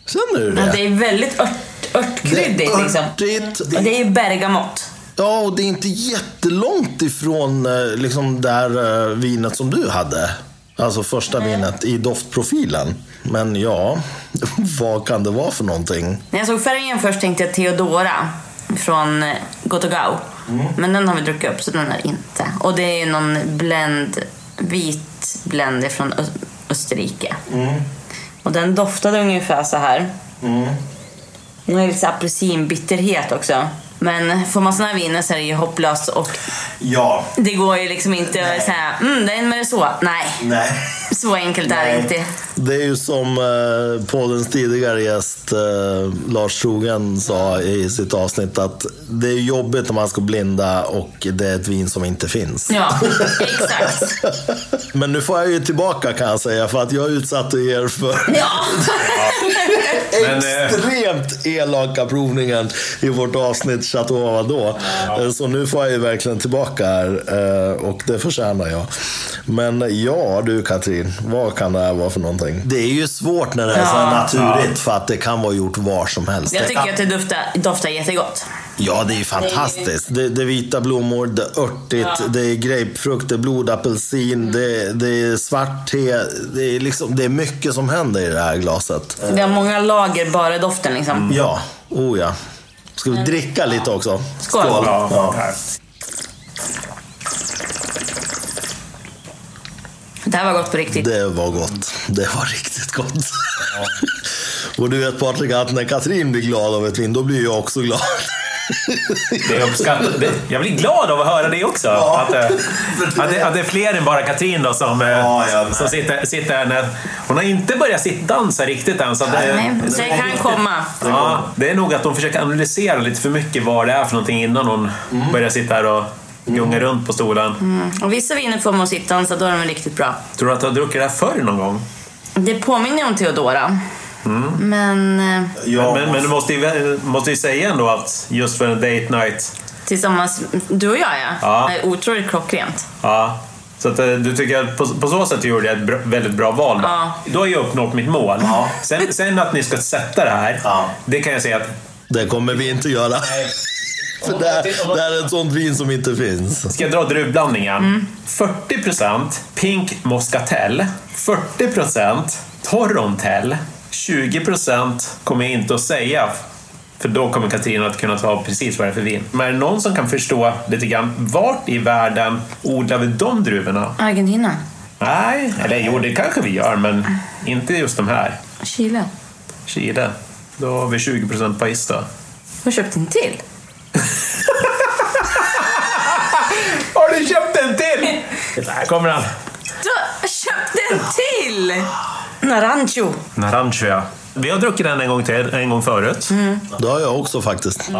Känner du det? Ja, det är väldigt ört, örtkryddigt Det är liksom. örtigt. Och det är ju bergamott. Ja, och det är inte jättelångt ifrån eh, liksom det här eh, vinet som du hade. Alltså första vinet i doftprofilen. Men ja, vad kan det vara för någonting? När jag såg färgen först tänkte jag Theodora från Gotogau. Men den har vi druckit upp så den är inte. Och det är någon blend, vit blend från Österrike. Och den doftade ungefär så här. Den har lite apelsinbitterhet också. Men får man såna här viner så är det ju hopplöst och Ja. det går ju liksom inte att säga mm, det är mer så. Nej, Nej. så enkelt är det inte. Det är ju som eh, poddens tidigare gäst eh, Lars Trogen sa i sitt avsnitt att det är jobbigt när man ska blinda och det är ett vin som inte finns. Ja, exakt. Men nu får jag ju tillbaka kan jag säga för att jag utsatte er för Ja. Men, eh, extremt elaka provningen i vårt avsnitt Chateau Vadå. Eh, Så nu får jag ju verkligen tillbaka här eh, och det förtjänar jag. Men ja du Katrin, vad kan det här vara för någonting? Det är ju svårt när det är så här Ja. naturligt för att det kan vara gjort var som helst. Jag tycker att det doftar, doftar jättegott. Ja, det är ju fantastiskt. Det, det är vita blommor, det är örtigt, Ja. det är grapefrukt, det är blodapelsin, det, det är svart te. Det är, liksom, det är mycket som händer i det här glaset. Det har många lager bara doften liksom. Ja, oh ja. Ska vi dricka lite också? Skål. ja, här. Det här var gott på riktigt. Det var gott. Det var riktigt gott. Och du vet Patrik, att när Katrin blir glad av ett vin, då blir jag också glad. Det. Det- Jag blir glad av att höra det också. Att, eh, att, det, att det är fler än bara Katrin då som, eh, Ja, med. som sitter, sitter här. När, hon har inte börjat sittdansa riktigt än. Så det, Nej, så det kan komma. ja, det är nog att hon försöker analysera lite för mycket vad det är för någonting innan hon börjar sitta här och gunga runt på stolen. Mm. Och vissa viner får man att sitta så då är de riktigt bra. Tror du att du har druckit det här förr någon gång? Det påminner om Theodora. Men eh, Ja. Men, men du måste ju, måste ju säga ändå att just för en date night, tillsammans, du och jag ja, Ja. är otroligt klockrent. ja. Så att, eh, du tycker att på, på så sätt gjorde jag ett bra, väldigt bra val. Då. Ja. då har jag uppnått mitt mål. Ja. Sen, sen att ni ska sätta det här, Ja. det kan jag säga att Det kommer vi inte göra. För det, här- det här är ett sånt vin som inte finns. Ska jag dra druvblandningen? 40% Pink Moscatel, 40% Torrontel, 20% kommer jag inte att säga för då kommer Katarina att kunna ta precis vad det är för vin. Men är det någon som kan förstå lite grann vart i världen odlar vi de druvorna? Argentina. Nej, eller jo det kanske vi gör men inte just de här. Chile. Chile. Då har vi 20% Pais då. Har du köpt en till? Har du köpt en till? Där kommer han. Du har köpt en till! Narancho. Narancho ja. Vi har druckit den en gång till, en gång förut. Det har jag också faktiskt.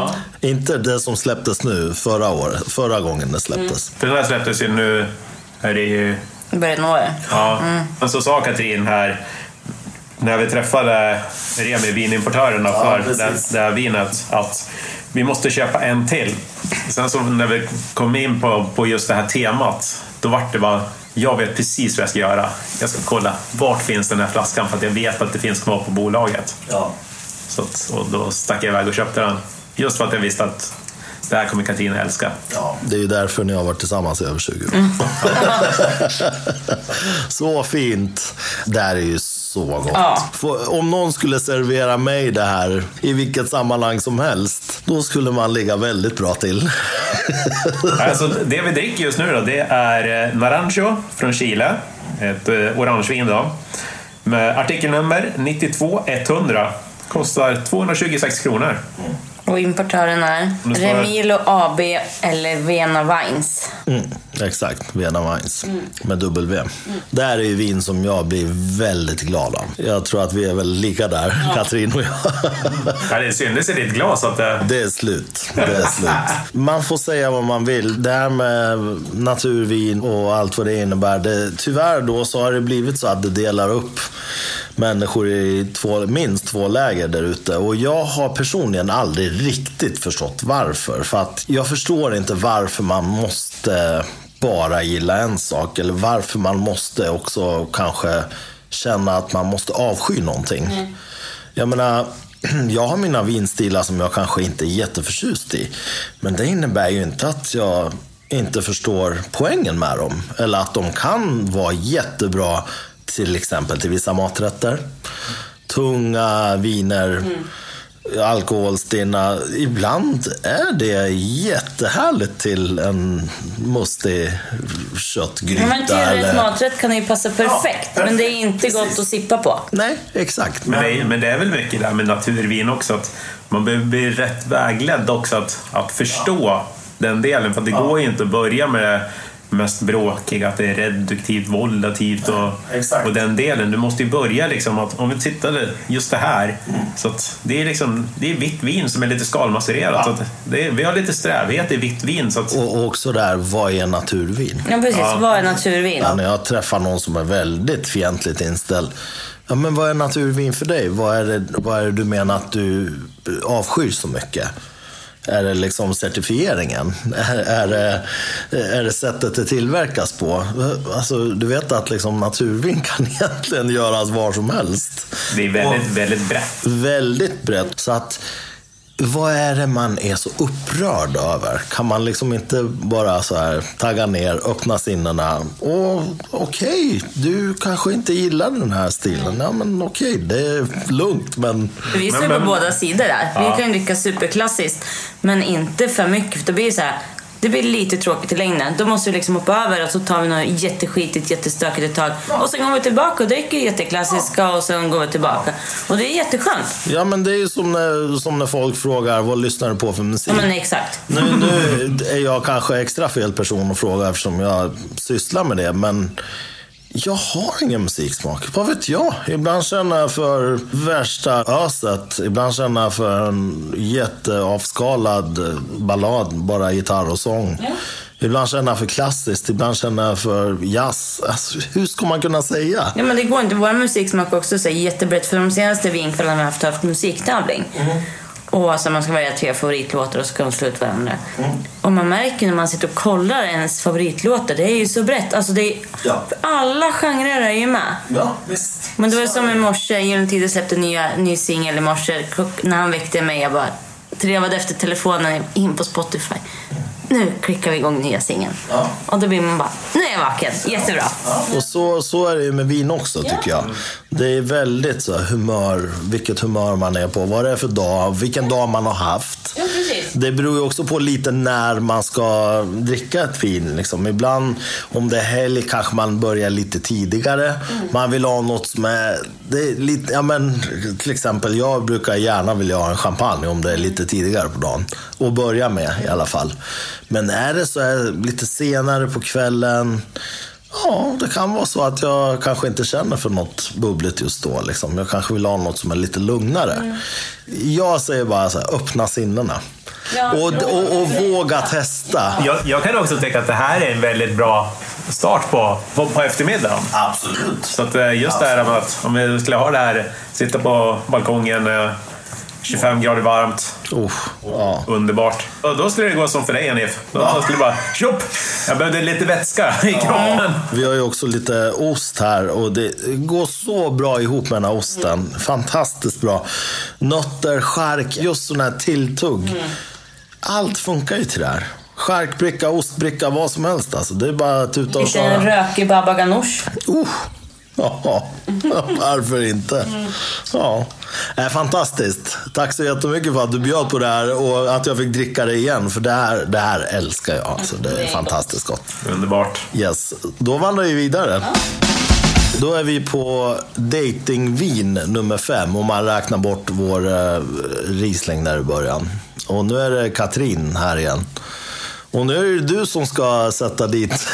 Inte det som släpptes nu, förra, året, förra gången det släpptes. För den här släpptes ju nu här i... I början av året. Ja. Men så sa Katrin här när vi träffade Remi, vinimportörerna för det, precis. det här vinet, att vi måste köpa en till. Sen så när vi kom in på, på just det här temat, då vart det bara jag vet precis vad jag ska göra. Jag ska kolla vart finns den här flaskan för att jag vet att det finns kvar på bolaget. Ja. Så att, och då stack jag iväg och köpte den. Just för att jag visste att det här kommer Katrin att älska. Ja, det är ju därför ni har varit tillsammans i över 20 år. så fint. Det här är ju så gott. Ja. Får- Om någon skulle servera mig det här i vilket sammanhang som helst, då skulle man ligga väldigt bra till. Alltså, det vi dricker just nu då, det är eh, Naranjo från Chile. Ett eh, orangevin då. Med artikelnummer 92100. Kostar 226 kronor. Och importören är Remilo AB eller Vena Wines. Mm, exakt, Vena Wines med W. Det här är ju vin som jag blir väldigt glad av. Jag tror att vi är väl lika där, Katrin och jag. Ja, det syntes i ditt glas att det... Det är slut. Det är slut. Man får säga vad man vill. Det här med naturvin och allt vad det innebär. Det, tyvärr då så har det blivit så att det delar upp människor i två, minst två läger där ute. Och jag har personligen aldrig riktigt förstått varför. För att jag förstår inte varför man måste bara gilla en sak. Eller varför man måste också kanske känna att man måste avsky någonting. Jag menar, jag har mina vinstilar som jag kanske inte är jätteförtjust i. Men det innebär ju inte att jag inte förstår poängen med dem. Eller att de kan vara jättebra till exempel till vissa maträtter. Tunga viner, alkoholstinna. Ibland är det jättehärligt till en mustig köttgryta. Ja, men till rätt eller... maträtt kan det ju passa perfekt. men det är inte gott att sippa på. Nej, exakt. Men det, är, men det är väl mycket där med naturvin också. Att man behöver bli rätt vägledd också att, att förstå den delen. För att det går ju inte att börja med det mest bråkiga, att det är reduktivt, volatativt och, exakt. och den delen. Du måste ju börja liksom att, om vi tittar just det här, så att det är liksom, det är vitt vin som är lite skalmacererat. Så att det är, vi har lite strävhet i vitt vin. Så att, Och också där, vad är naturvin? Ja, precis. Vad är naturvin? Ja, när jag träffar någon som är väldigt fientligt inställd. Ja, men vad är naturvin för dig? Vad är, det, vad är det du menar att du avskyr så mycket? Är det liksom certifieringen? Är, är, det, är det sättet det tillverkas på? Alltså, du vet att liksom naturvin kan egentligen göras var som helst. det är väldigt, väldigt brett. Väldigt brett. Så att, vad är det man är så upprörd över? Kan man liksom inte bara så här tagga ner, öppna sinnena? Och okej, du kanske inte gillar den här stilen. Ja, men okej, det är lugnt, men Vi Men- på men- båda sidor där. Vi kan dricka superklassiskt, men inte för mycket. För då blir det så här, det blir lite tråkigt i längden. Då måste vi liksom hoppa över och så tar vi något jätteskitigt, jättestökigt ett tag. Och sen går vi tillbaka och dricker jätteklassiska och sen går vi tillbaka. Och det är jätteskönt. ja, men det är ju som när, som när folk frågar vad lyssnar du på för musik? Ja, men exakt. Nu, nu är jag kanske extra fel person att fråga eftersom jag sysslar med det, men jag har ingen musiksmak. Vad vet jag? Ibland känner jag för värsta öset. Ibland känner jag för en jätteavskalad ballad, bara gitarr och sång. Ibland känner jag för klassiskt, ibland känner jag för jazz. Alltså, hur ska man kunna säga? Ja, men det går inte. Vår musiksmak också så här jättebrett. För de senaste vinkvällarna vi har haft, haft musiktävling. Och alltså man ska välja tre favoritlåtar och så ska de slå ut varandra. Och man märker när man sitter och kollar ens favoritlåtar, det är ju så brett. Alltså det är, Ja. Alla genrer är ju med. Ja, visst. Men det var som i morse, Gyllene Tider släppte en nya, ny singel i morse. När han väckte mig, jag bara trevade efter telefonen in på Spotify. Nu klickar vi igång nya singeln. Ja. Och då blir man bara, nu är jag vaken. Jättebra. Och så, så är det ju med vin också tycker jag. Det är väldigt så humör, vilket humör man är på, vad det är för dag, vilken dag man har haft. Ja. Det beror ju också på lite när man ska dricka ett vin. Liksom. Ibland, om det är helg, kanske man börjar lite tidigare. Man vill ha något som är... Det är lite, ja, men, till exempel, jag brukar gärna vilja ha en champagne om det är lite tidigare på dagen. Och börja med i alla fall. Men är det så här, lite senare på kvällen, Ja, det kan vara så att jag kanske inte känner för något bubbligt just då. Liksom. Jag kanske vill ha något som är lite lugnare. Jag säger bara så här, öppna sinnena. Ja. Och, och, och våga testa. Jag, jag kan också tycka att det här är en väldigt bra start på, på, på eftermiddagen. Absolut. Så att eh, just det här med att om vi skulle ha det här, sitta på balkongen, eh, 25 grader varmt. Oh, ja. Underbart. Och då skulle det gå som för dig, Hanif. Då skulle det bara tjopp! Jag behövde lite vätska i kroppen. Vi har ju också lite ost här och det går så bra ihop med den här osten. Fantastiskt bra. Nötter, skärk, just sån här tilltugg. Allt funkar ju till det här. Skärkbricka, ostbricka, vad som helst. Alltså. Det är bara att tuta och Lite köra. rökig baba ganoush. Uh. Ja, varför inte? Ja. Äh, fantastiskt. Tack så jättemycket för att du bjöd på det här och att jag fick dricka det igen. För det här, det här älskar jag. Alltså, det är fantastiskt gott. Underbart. Yes, då vandrar vi vidare. Då är vi på datingvin nummer fem om man räknar bort vår uh, Riesling där i början. Och nu är det Katrin här igen. Och nu är det du som ska sätta dit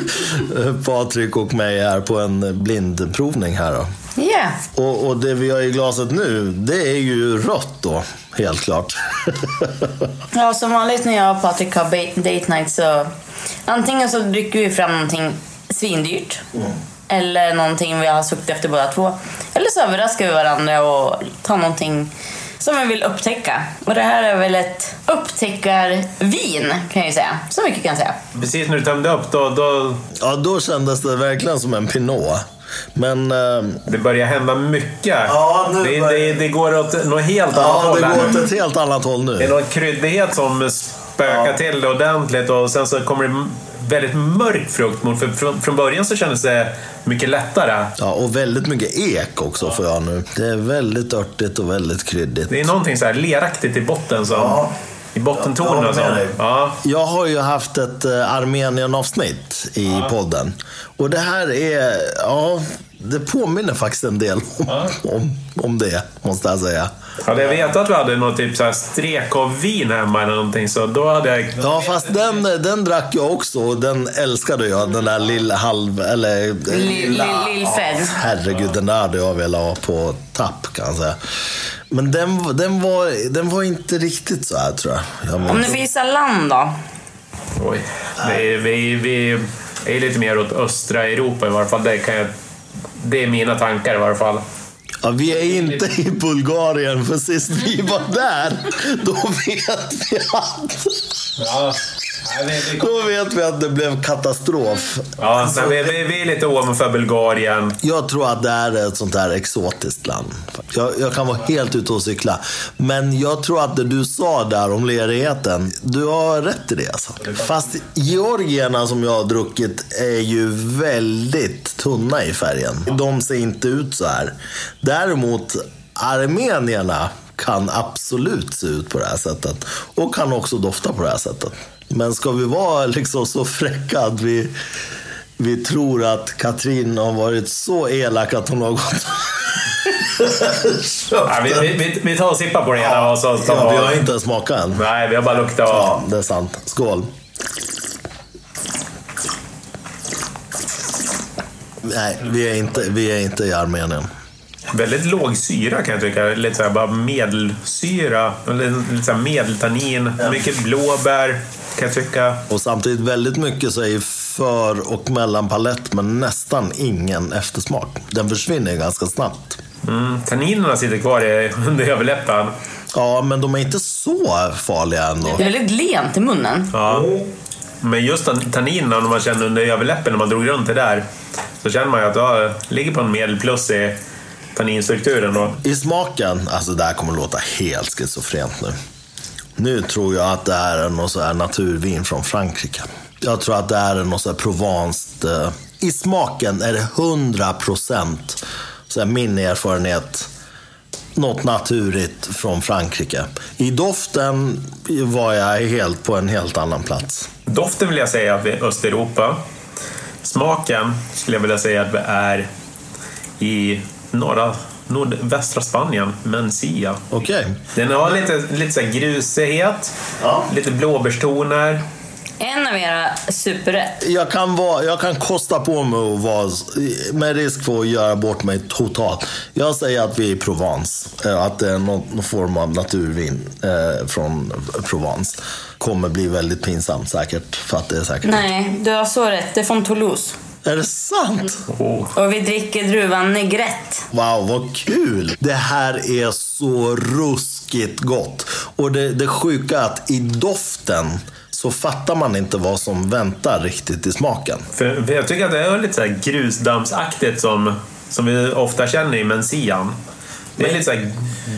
Patrik och mig här på en blindprovning här då. Yeah. Och, och det vi har i glaset nu, det är ju rött då, helt klart. Ja, som vanligt när jag och Patrik har date night så antingen så dricker vi fram någonting svindyrt. Eller någonting vi har suktat efter båda två. Eller så överraskar vi varandra och tar någonting som vi vill upptäcka. Och det här är väl ett upptäckarvin kan jag ju säga. Så mycket kan jag säga. Precis när du tömde upp, då, då Ja, då kändes det verkligen som en Pinot. Men... eh, det börjar hända mycket. Ja, nu det, börjar- det, det går åt något helt annat Ja, håll. det här. går åt ett helt annat håll Det är nu. någon kryddighet som spökar Ja. till det ordentligt och sen så kommer det väldigt mörk frukt. För från, från början så kändes det mycket lättare. Ja, och väldigt mycket ek också får jag nu. Det är väldigt örtigt och väldigt kryddigt. Det är någonting så här leraktigt i botten som... Ja. I som, dig. ja. Jag har ju haft ett eh, Armenien-avsnitt i podden. Och det här är, ja, det påminner faktiskt en del om, om, om det, måste jag säga. Hade jag vetat att vi hade något typ så här strek av vin hemma eller någonting så då hade jag... Ja, fast den, den drack jag också och den älskade jag. Den där lilla halv... Eller... Lill- lill- Lillfred. Herregud, den där hade jag velat ha på tapp kan jag säga. Men den, den, var, den var inte riktigt så här tror jag. jag Om du får gissa land då? Oj. Vi, vi, vi är lite mer åt östra Europa i varje fall. Det, kan jag, det är mina tankar i varje fall. Ja, vi är inte i Bulgarien, för sist vi var där, då vet vi att, Ja, då vet vi att det blev katastrof. ja så vi, vi, vi är lite ovanför Bulgarien. Jag tror att det är ett sånt här exotiskt land. Jag, jag kan vara helt ute och cykla. Men jag tror att det du sa där om lerigheten, du har rätt i det alltså. Fast georgierna som jag har druckit är ju väldigt tunna i färgen. De ser inte ut så här. Däremot armenierna kan absolut se ut på det här sättet. Och kan också dofta på det här sättet. Men ska vi vara liksom så fräcka att vi vi tror att Katrin har varit så elak att hon har gått Ja, vi, vi, vi, tar och sippar på det hela och så tar ja, Vi har inte ens smakat än. Nej, vi har bara luktat och... Ja, det är sant. Skål. Nej, vi är inte, vi är inte i Armenien. Väldigt låg syra kan jag tycka. Lite så här, bara medelsyra. Lite, så här medeltannin. Mycket blåbär kan jag tycka. Och samtidigt väldigt mycket så är för och mellanpalett men nästan ingen eftersmak. Den försvinner ganska snabbt. Mm, tanninerna sitter kvar i, under överläppen. Ja, men de är inte så farliga ändå. Det är väldigt lent i munnen. Ja. Men just tan- tanninerna, när man känner under överläppen när man drog runt det där, så känner man ju att det ligger på en medelplus i tanninstrukturen. Då. I smaken, alltså det här kommer att låta helt schizofrent nu. Nu tror jag att det här är något så här naturvin från Frankrike. Jag tror att det här är något så här provanskt. eh, I smaken är det 100 procent, min erfarenhet, något naturligt från Frankrike. I doften var jag helt på en helt annan plats. Doften vill jag säga att vi är Östeuropa. Smaken skulle jag vilja säga att vi är i norra, nordvästra Spanien, Mencia. Okej. Den har lite, lite så här grusighet, Ja. lite blåbärstoner. En av era superrätt. Jag kan, vara, jag kan kosta på mig att vara, med risk för att göra bort mig totalt. Jag säger att vi är i Provence. Eh, Att det är någon, någon form av naturvin eh, från Provence. Kommer bli väldigt pinsamt säkert, för att det är säkert. Nej, du har så rätt. Det är från Toulouse. Är det sant? Oh. Och vi dricker druvan Negrette. Wow, vad kul! Det här är så ruskigt gott. Och det, det sjuka är att i doften så fattar man inte vad som väntar riktigt i smaken. För, för jag tycker att det är lite så här grusdammsaktigt som, som vi ofta känner i Mensian. Det är lite så här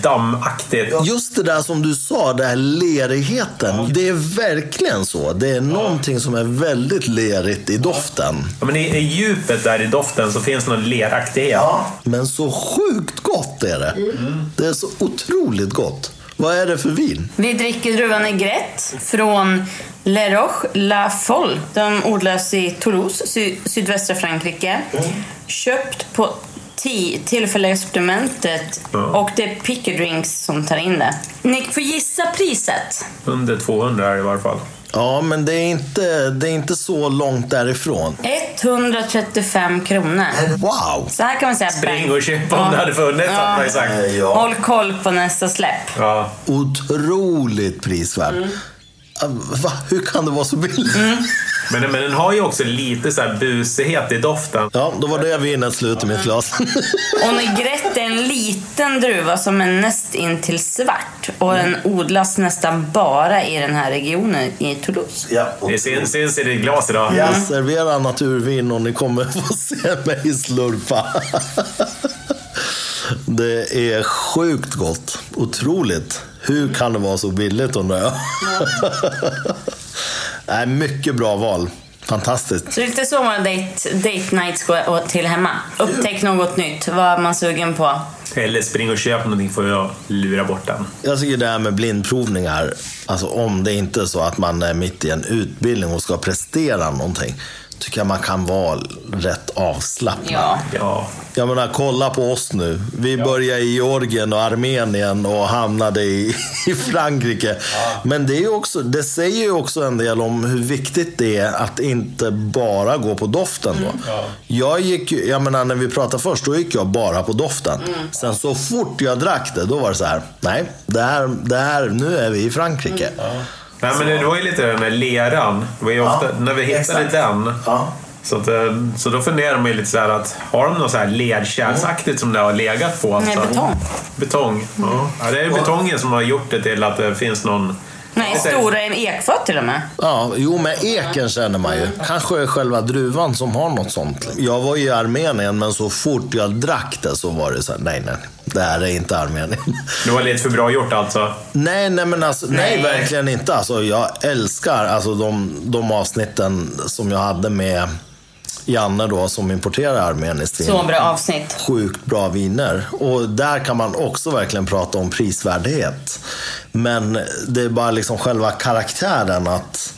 dammaktigt. Just det där som du sa, den här lerigheten. Det är verkligen så. Det är någonting som är väldigt lerigt i doften. Ja, men i, i djupet där i doften så finns någon leraktighet. Men så sjukt gott är det. Det är så otroligt gott. Vad är det för vin? Vi dricker druvan Negrette från Le Roche La Folle. De odlas i Toulouse, sy- sydvästra Frankrike. Köpt på ti- tillfälliga experimentet och det är Picker Drinks som tar in det. Ni får gissa priset. Under 200 är det i varje fall. Ja, men det är inte, det är inte så långt därifrån. 135 kronor. Wow! Så här kan man säga. Spring och köp om det hade funnits, ju sagt. Ja. Håll koll på nästa släpp. Ja. Otroligt prisvärd. Ah, Va? Hur kan det vara så billigt? Men, men den har ju också lite så här busighet i doften. Ja, då var det vinet slut i mitt glas. Och Negrette är en liten druva som är näst intill svart. Och den odlas nästan bara i den här regionen i Toulouse. ja, Det syns, syns i ditt glas idag. Jag serverar naturvin och ni kommer få se mig slurpa. Det är sjukt gott. Otroligt. Hur kan det vara så billigt undrar jag? Nej, mycket bra val. Fantastiskt. Så lite så många date, date nights går till hemma. Upptäck något nytt. Vad är man sugen på? Eller spring och köp någonting för att lura bort den. Jag tycker det här med blindprovningar, alltså om det inte är så att man är mitt i en utbildning och ska prestera någonting, tycker jag man kan vara rätt avslappnad. Ja. Ja. Jag menar, kolla på oss nu. Vi började i Georgien och Armenien och hamnade i, i Frankrike. Men det, är också, det säger ju också en del om hur viktigt det är att inte bara gå på doften. Då. Jag gick jag menar, när vi pratade först, då gick jag bara på doften. Sen så fort jag drack det, då var det så här, nej, det här, det här, nu är vi i Frankrike. Nej, men det var ju lite den där leran. Det var ju ofta, när vi hittade exakt. den. Ja. Så, att, eh, så då funderar man ju lite så här att har de något så här ledkärlsaktigt som det har legat på? Nej, så, betong. Betong. Ja. ja, det är betongen som har gjort det till att det finns någon... Nej, stora ekfat till och med. Ja, jo med eken känner man ju. Kanske är själva druvan som har något sånt. Jag var ju i Armenien, men så fort jag drack det så var det så här, nej, nej, det här är inte Armenien. Det var lite för bra gjort alltså. Nej, nej, men alltså, nej. Nej. verkligen inte. Alltså, jag älskar alltså, de, de avsnitten som jag hade med Janne då, som importerar armeniskt vin. Så bra avsnitt. Sjukt bra viner. Och där kan man också verkligen prata om prisvärdhet. Men det är bara liksom själva karaktären att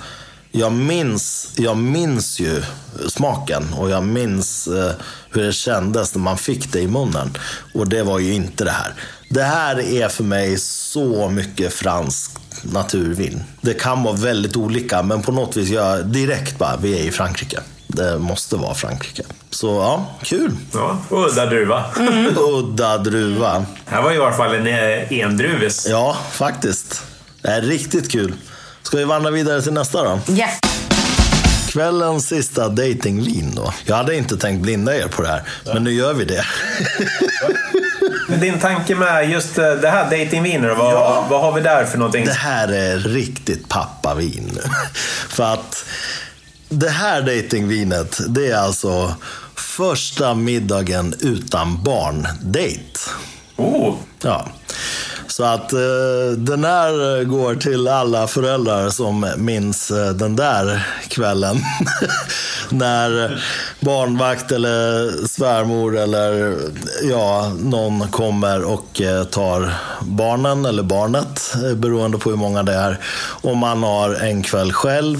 jag minns, jag minns ju smaken och jag minns eh, hur det kändes när man fick det i munnen. Och det var ju inte det här. Det här är för mig så mycket franskt naturvin. Det kan vara väldigt olika, men på något vis, jag direkt bara, vi är i Frankrike. Det måste vara Frankrike. Så ja, kul. Ja, udda druva. Udda druva. Det här var i alla fall en eh, endruvis. Ja, faktiskt. Det är riktigt kul. Ska vi vandra vidare till nästa då? Ja. Kvällens sista datingvin då. Jag hade inte tänkt blinda er på det här, men nu gör vi det. Din tanke med just eh, det här datingviner, vad, Ja. vad har vi där för någonting? Det här är riktigt pappavin. För att det här datingvinet, det är alltså första middagen utan barn-date. Oh, Ja. Så att eh, den här går till alla föräldrar som minns eh, den där kvällen. När barnvakt eller svärmor eller ja, någon kommer och eh, tar barnen eller barnet, eh, beroende på hur många det är. Och man har en kväll själv.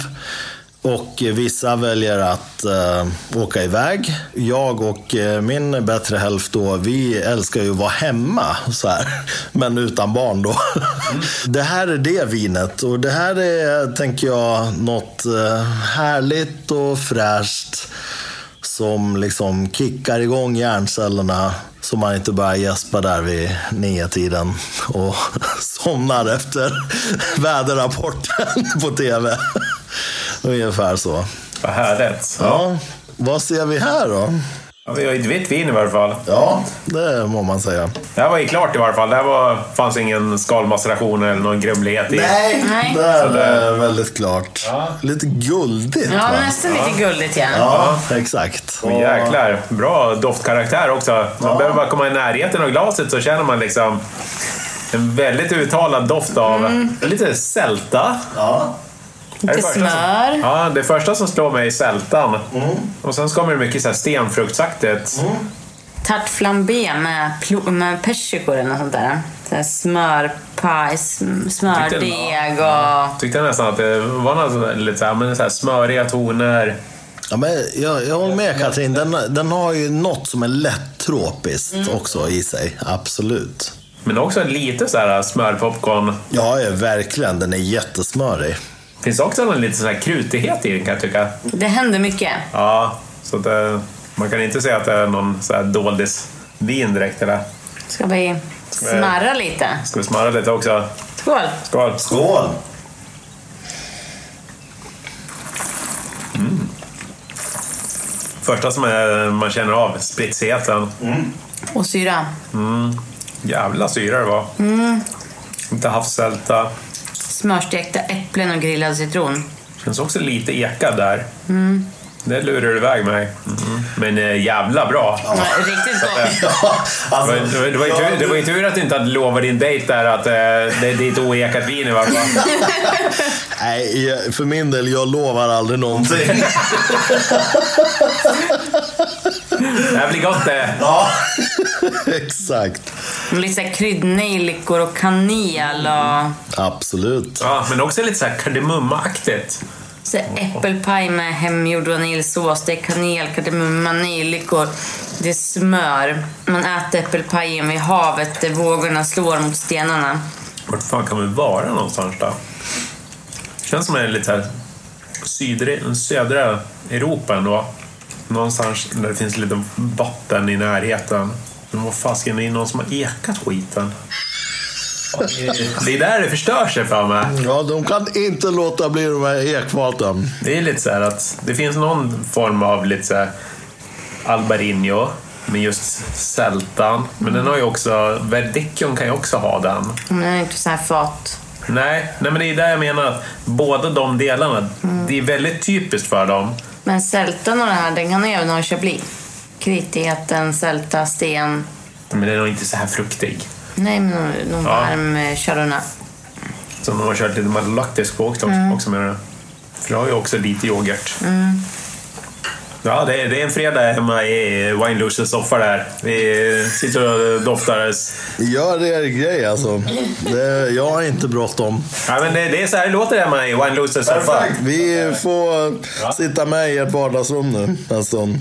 Och vissa väljer att eh, åka iväg. Jag och eh, min bättre hälft då, vi älskar ju att vara hemma så här. Men utan barn då. Det här är det vinet och det här är, tänker jag, något eh, härligt och fräscht som liksom kickar igång hjärncellerna så man inte börjar gäspa där vid nio tiden och somnar efter väderrapporten på tv. Ungefär så. vad härligt. Ja. Vad ser vi här då? Ja, vi har ett vitt vin i varje fall. Ja, det må man säga. Det här var ju klart i varje fall. Det här var, fanns ingen skalmaceration eller någon grumlighet i. Nej, Nej. det är Så det- väldigt klart. Ja. Lite guldigt Ja, va? nästan lite guldigt ja. Ja, exakt. Åh, jäklar, bra doftkaraktär också. Man Ja. behöver bara komma i närheten av glaset så känner man liksom en väldigt uttalad doft av lite sälta. Ja. Lite första som- smör. Ja, det första som slår mig är sältan. Och sen så kommer det mycket så här stenfruktsaktigt. Tart flambé med, med persikor eller något sånt där. Så här smörpaj, sm- smördeg och... Tyckte nästan att det var något lite så här, men så här smöriga toner. Ja, men jag, jag håller med Katrin. Den, den har ju något som är lätt tropiskt också i sig. Absolut. Men också lite så här smörpopcorn. Ja, ja, verkligen. Den är jättesmörig. Finns också någon lite så här krutighet i den kan jag tycka. Det händer mycket. Ja, så det, man kan inte säga att det är någon så här doldisvin direkt. Eller? Ska vi smarra lite? Ska vi smöra lite också? Skål! Skål! Skål! Första som är, man känner av, spritsigheten. Och syra. Jävla syra det var. Lite havssälta. Smörstekta äpplen och grillad citron. Känns också lite ekad där. Det lurar du iväg mig. Men eh, jävla bra. Ja, Riktigt gott. Alltså, var, det, var, det, var ju tur, det var ju tur att du inte hade lovat din dejt där att eh, det, det är ett oekat vin i varje fall. nej, för min del, jag lovar aldrig någonting. Det här blir gott det. Ja, exakt. Lite kryddnejlikor och kanel och Absolut. Ja, men också lite så här kardemummaaktigt. så äppelpaj med hemgjord vaniljsås. Det är kanel, kardemumma, nejlikor. Det är smör. Man äter äppelpajen vid havet där vågorna slår mot stenarna. Vart fan kan vi vara någonstans då? Känns som en lite så här sydre, södra Europa ändå. Någonstans där det finns lite vatten i närheten. Men vad fasken, det är någon som har ekat skiten. Det är där det förstör sig för mig. Ja, de kan inte låta bli de här ekfaten. Det är lite så här att det finns någon form av lite så här Albarino med just sältan. Men den har ju också, Verdicchion kan ju också ha den. Men det är inte så här fat. Nej, nej men det är där jag menar att båda de delarna, det är väldigt typiskt för dem. Men sältan och det här, den kan även ha chablis. Kritigheten, sälta, sten. Men den är nog inte så här fruktig. Nej, men någon, någon Ja. varm eh, chardonnay. Som de har kört lite malolaktisk på också, också med det. För det har ju också lite yoghurt. Ja, det är, det är en fredag hemma i Wine soffa där. Vi sitter och doftar. Gör er grej alltså. Det, jag har inte bråttom. Ja, men det, det är så här det låter hemma i Wine soffa. Vi får sitta med i ert vardagsrum nu en stund.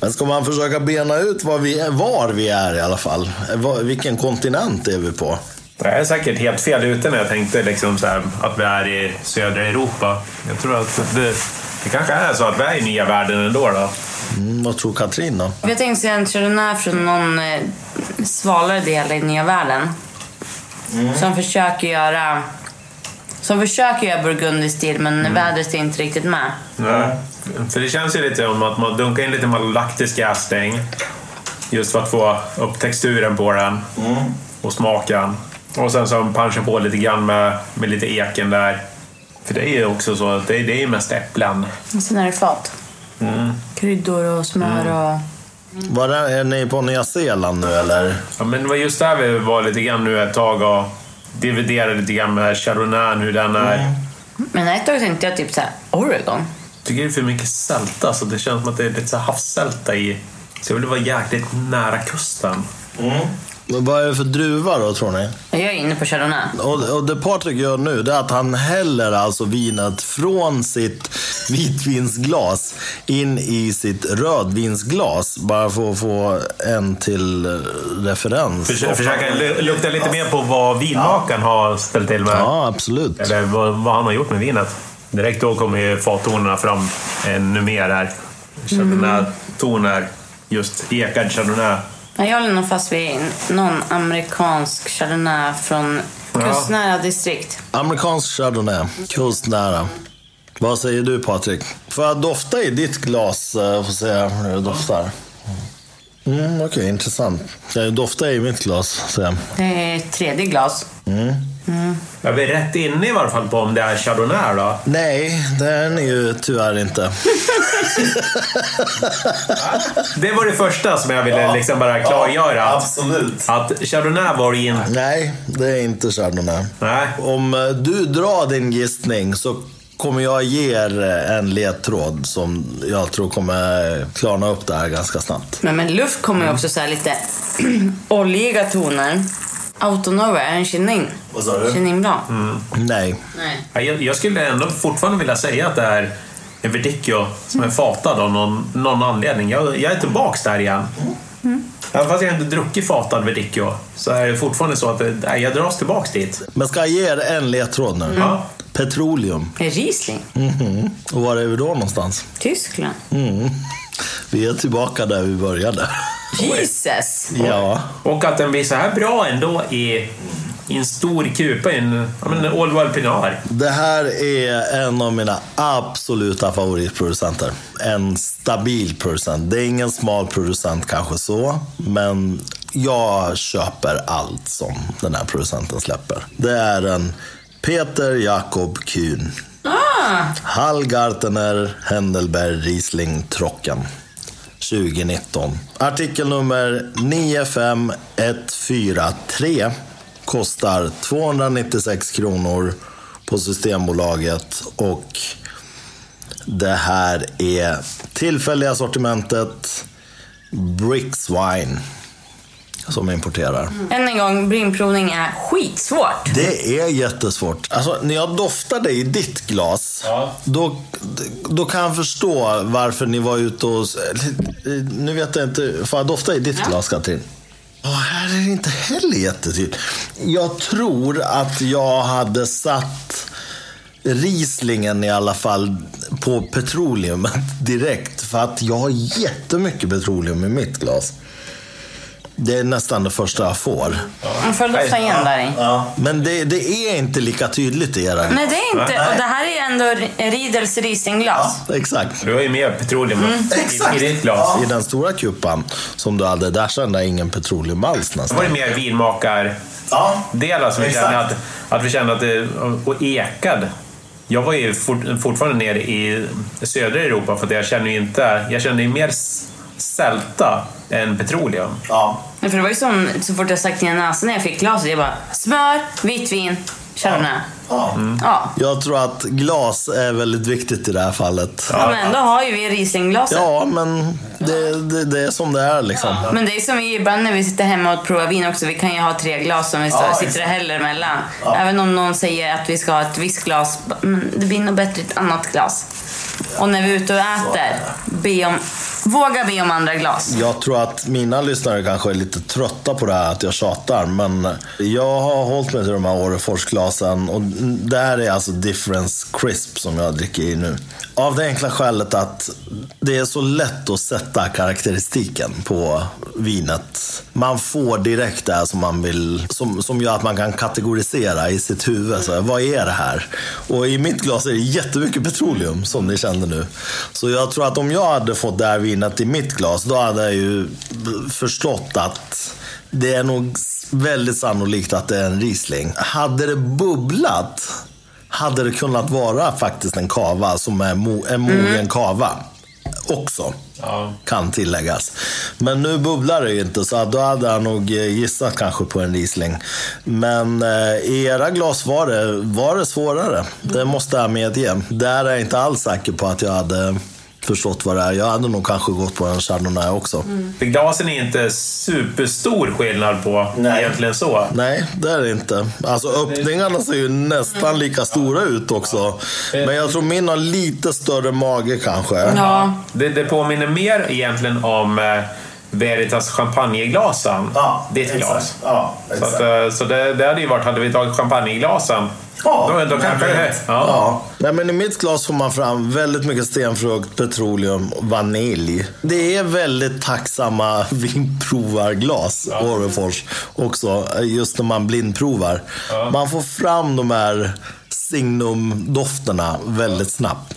Men ska man försöka bena ut var vi är, var vi är i alla fall? Var, vilken kontinent är vi på? Jag är säkert helt fel ute när jag tänkte liksom så här, att vi är i södra Europa. Jag tror att det, det kanske är så att vi är i nya världen ändå. Då. Mm, vad tror Katrin då? Jag tänkte säga en chardonnay från någon eh, svalare del i nya världen. Som försöker göra som försöker göra burgundy-stil men vädret är inte riktigt med. Nej. För det känns ju lite som att man dunkar in lite malolaktisk jästing. Just för att få upp texturen på den och smaken. Och sen så punchar på lite grann med, med lite eken där. För det är ju också så att det, det är ju mest äpplen. Och sen är det fat. Kryddor och smör och... Var är, är ni på Nya Zeeland nu eller? Ja, men det var just där vi var lite grann nu ett tag och dividerade lite grann med chardonnay, hur den är. Men ett tag tänkte jag typ såhär, Oregon. Tycker det är för mycket sälta, så det känns som att det är lite så havssälta i. Så jag vill vara jäkligt nära kusten. Men Vad är det för druva då tror ni? Jag är inne på chardonnay. Och, och det Patrik gör nu det är att han häller alltså vinet från sitt vitvinsglas in i sitt rödvinsglas. Bara för att få en till referens. Försöka, försöka lu- lukta lite mer på vad vinmakaren har ställt till med. Ja, absolut. Eller vad, vad han har gjort med vinet. Direkt då kommer ju fattonerna fram ännu mer här. Chardonnay-toner. Just ekad chardonnay. Ja, Jag håller nog fast vid någon amerikansk chardonnay från Ja. kustnära distrikt. Amerikansk chardonnay, kustnära. Vad säger du Patrik? Får jag dofta i ditt glas? eh, Får se hur det doftar. Mm, Okej, intressant. Kan jag dofta i mitt glas? Se. Det är tredje glas. Jag blir rätt inne i varje fall på om det är Chardonnay då. Nej, det är ni ju tyvärr inte. Det var det första som jag ville liksom bara klargöra. att, absolut. att Chardonnay var det inte. Nej, det är inte Chardonnay. Nej. Om eh, du drar din gissning så kommer jag ge er eh, en ledtråd som jag tror kommer klarna upp det här ganska snabbt. Men med luft kommer ju också så här lite oljiga toner. Autonova, är en Chenin? Vad sa du? Chenin bra? Nej. Nej. Ja, Jag, jag skulle ändå fortfarande vilja säga att det är en Verdicchio som är fatad av någon, någon anledning. Jag, jag är tillbaks där igen. Även fast jag inte druckit fatad Verdicchio så är det fortfarande så att det, nej, jag dras tillbaks dit. Men ska jag ge er en ledtråd nu? Ja. Petroleum. Det är Riesling. Mhm. Och var är vi då någonstans? Tyskland. Mm. Vi är tillbaka där vi började. Jesus! Ja. Och att den blir så här bra ändå i, i en stor kupa, i en Old World Pinot. Det här är en av mina absoluta favoritproducenter. En stabil producent. Det är ingen smal producent kanske så, men jag köper allt som den här producenten släpper. Det är en Peter Jakob Kuhn. Hallgartener Händelberg Riesling Trocken. 2019. Artikel nummer 95143 kostar 296 kronor på Systembolaget och det här är tillfälliga sortimentet Bricks Wine som importerar. Än en gång, brinprovning är skitsvårt. Det är jättesvårt. Alltså, när jag doftade i ditt glas, Ja. då, då kan jag förstå varför ni var ute och... Nu vet jag inte, får jag dofta i ditt glas, Katrin? Ja, här är det inte heller jättetydligt. Jag tror att jag hade satt Rieslingen i alla fall på petroleum direkt. För att jag har jättemycket petroleum i mitt glas. Det är nästan det första jag får. Man får dofta igen där i. Men det, det är inte lika tydligt i era Nej, det är inte. Och det här är ändå Riedels Rieslingglas. Exakt. Du har ju mer petroleum i, i ditt glas. I den stora kupan som du hade, där kände jag ingen petroleum alls Då var nästan. det mer vinmakar Ja, som vi kände att, att vi kände att det, och ekad. Jag var ju fort, fortfarande nere i södra Europa för att jag kände ju inte, jag kände ju mer sälta än petroleum. ja. Men För det var ju som, så fort jag stack ner näsan när jag fick glaset. Jag bara, smör, vitt vin, Chardonnay. ja. Ja. Jag tror att glas är väldigt viktigt i det här fallet. ja. Men ändå har ju vi Rieslingglaset. Ja, men det, det, det är som det är liksom. Men det är som vi ibland när vi sitter hemma och provar vin också. Vi kan ju ha tre glas som vi Ja, sitter och häller emellan. Även om någon säger att vi ska ha ett visst glas. Men det blir nog bättre ett annat glas. Och när vi är ute och äter, be om, våga be om andra glas. Jag tror att mina lyssnare kanske är lite trötta på det här att jag tjatar. Men jag har hållit mig till de här Orreforsglasen. Och där är alltså Difference Crisp som jag dricker i nu. Av det enkla skälet att det är så lätt att sätta karaktäristiken på vinet. Man får direkt det som man vill, som, som gör att man kan kategorisera i sitt huvud. Så här, vad är det här? Och i mitt glas är det jättemycket petroleum som ni kände nu. Så jag tror att om jag hade fått det här vinet i mitt glas, då hade jag ju förstått att det är nog väldigt sannolikt att det är en Riesling. Hade det bubblat hade det kunnat vara faktiskt en kava som är mo- en mogen kava också. Ja. Kan tilläggas. Men nu bubblar det ju inte så då hade jag nog eh, gissat kanske på en Riesling. Men eh, i era glas var det, var det svårare. Det måste jag medge. Där är jag inte alls säker på att jag hade förstått vad det är. Jag hade nog kanske gått på en Chardonnay också. För glasen är inte superstor skillnad på Nej. egentligen så. Nej, det är det inte. Alltså öppningarna ser ju nästan lika stora ut också. Men jag tror min har lite större mage kanske. Ja, Det, det påminner mer egentligen om eh, Veritas champagneglasen. ditt glas. Ja, Så, att, eh, så det, det hade ju varit, hade vi tagit champagneglasen, då, då kanske det... Ja. Ja. Nej, men I mitt glas får man fram väldigt mycket stenfrukt, petroleum och vanilj. Det är väldigt tacksamma vinprovarglas, Orrefors, också. Just när man blindprovar. Man får fram de här signumdofterna väldigt snabbt.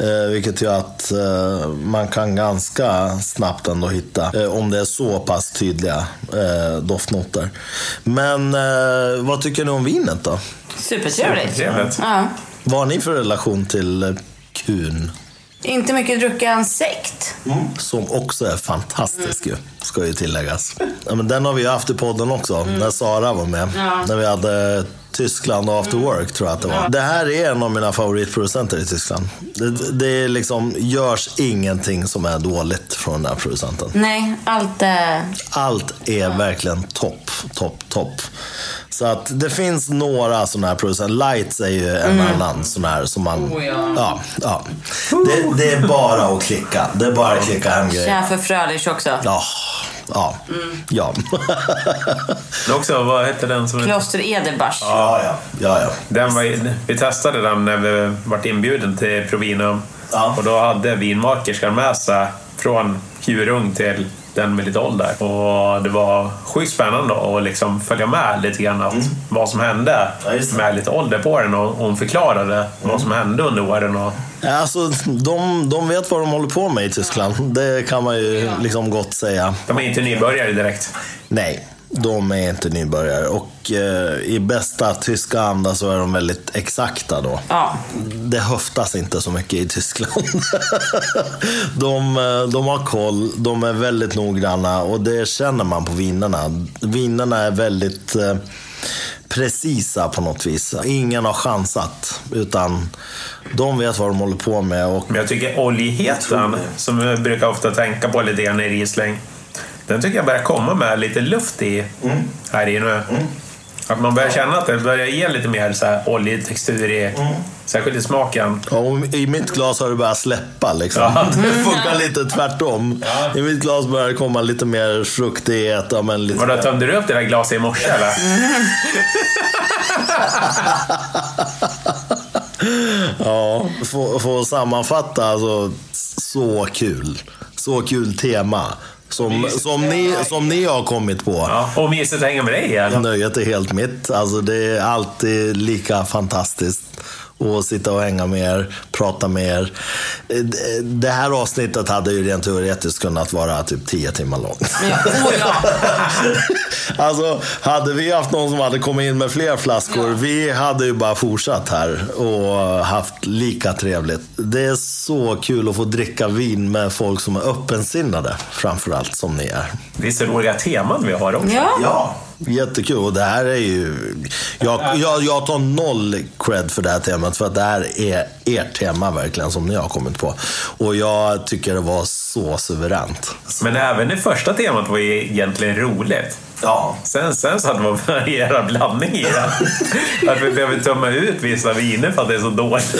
Eh, vilket gör att eh, man kan ganska snabbt ändå hitta, eh, om det är så pass tydliga eh, doftnoter. Men eh, vad tycker ni om vinet då? Supertrevligt. Supertrevligt. Ja. Vad har ni för relation till eh, kun? Inte mycket drucken sekt. Som också är fantastisk ju, ska ju tilläggas. Ja, men den har vi ju haft i podden också, när Sara var med. Ja. När vi hade Tyskland och After Work tror jag att det var. Det här är en av mina favoritproducenter i Tyskland. Det, det är liksom, görs ingenting som är dåligt från den här producenten. Nej, allt är... Allt är verkligen topp, topp, topp. Så att det finns några sådana här producenter. Lights är ju en annan sån här som man... Mm. Oh, ja. ja, ja. Det, det är bara att klicka. Det är bara att klicka hem grejer. Schäfer Frölich också. Ja, ja, ja. Men också, vad hette den som... Kloster Ederbach. ja, ja, ja, ja. Den var, vi testade den när vi vart inbjuden till Provinum. Ja. Och då hade vinmakerskan med sig från Hjurung till den med lite ålder. Och det var sjukt spännande att liksom följa med lite grann att vad som hände Mm. Ja. Mm. med lite ålder på den och hon förklarade vad som hände under åren. Och, Alltså, de, de vet vad de håller på med i Tyskland. Det kan man ju liksom gott säga. de är inte nybörjare direkt. Nej, de är inte nybörjare. Och eh, i bästa tyska anda så är de väldigt exakta då. Ja. Det höftas inte så mycket i Tyskland. de, eh, de har koll, de är väldigt noggranna och det känner man på vinerna. Vinerna är väldigt eh, precisa på något vis. Ingen har chansat, utan de vet vad de håller på med. Och Men jag tycker oljigheten, som vi brukar ofta tänka på lite grann i Riesling, den tycker jag börjar komma med lite luft i här i nu. Att man börjar känna att det börjar ge lite mer så här oljetextur i, särskilt i smaken. Ja, I mitt glas har det börjat släppa. Liksom. Ja. Det funkar lite tvärtom. I mitt glas börjar det komma lite mer fruktighet. Ja, men lite Vadå, tömde du upp det där glaset i morse eller? Ja, få, få sammanfatta. Alltså, så kul. Så kul tema. Som, som, ni, som ni har kommit på. Ja, och mysigt att hänga med dig igen. Nöjet är helt mitt. Alltså, det är alltid lika fantastiskt att sitta och hänga med er, prata med er. Det- Det här avsnittet hade ju rent teoretiskt kunnat vara typ 10 timmar långt. Ja, oh, ja. Alltså, hade vi haft någon som hade kommit in med fler flaskor, vi hade ju bara fortsatt här och haft lika trevligt. Det är så kul att få dricka vin med folk som är öppensinnade, framförallt som ni är. Det är så roliga teman vi har också. ja. Jättekul. Och det här är ju... Jag, jag, jag tar noll cred för det här temat, för att det här är ert tema verkligen, som ni har kommit på. Och jag tycker det var så suveränt. Men även det första temat var ju egentligen roligt. Ja. Sen, sen så hade man varierad blandning i det. Att vi behöver tömma ut vissa viner för att det är så dåligt.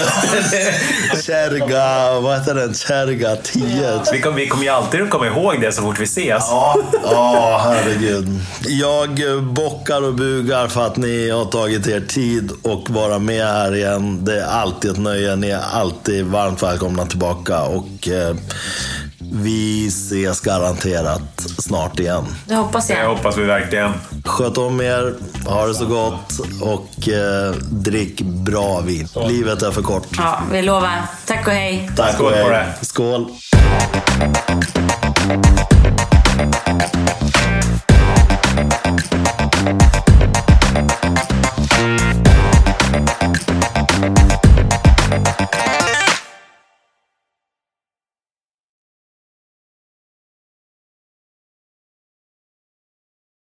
Kärga, vad heter den? Kärga 10. Vi kommer, vi kommer ju alltid att komma ihåg det så fort vi ses. Ja, ja, herregud. Jag bockar och bugar för att ni har tagit er tid och vara med här igen. Det är alltid ett nöje. Ni är alltid varmt välkomna tillbaka. Och eh, vi ses garanterat snart igen. Det hoppas Det jag. hoppas vi verkligen. Sköt om er, ha det så gott och eh, drick bra vin. Livet är för kort. Ja, vi lovar. Tack och hej. Tack Skål och på hej. det. Skål.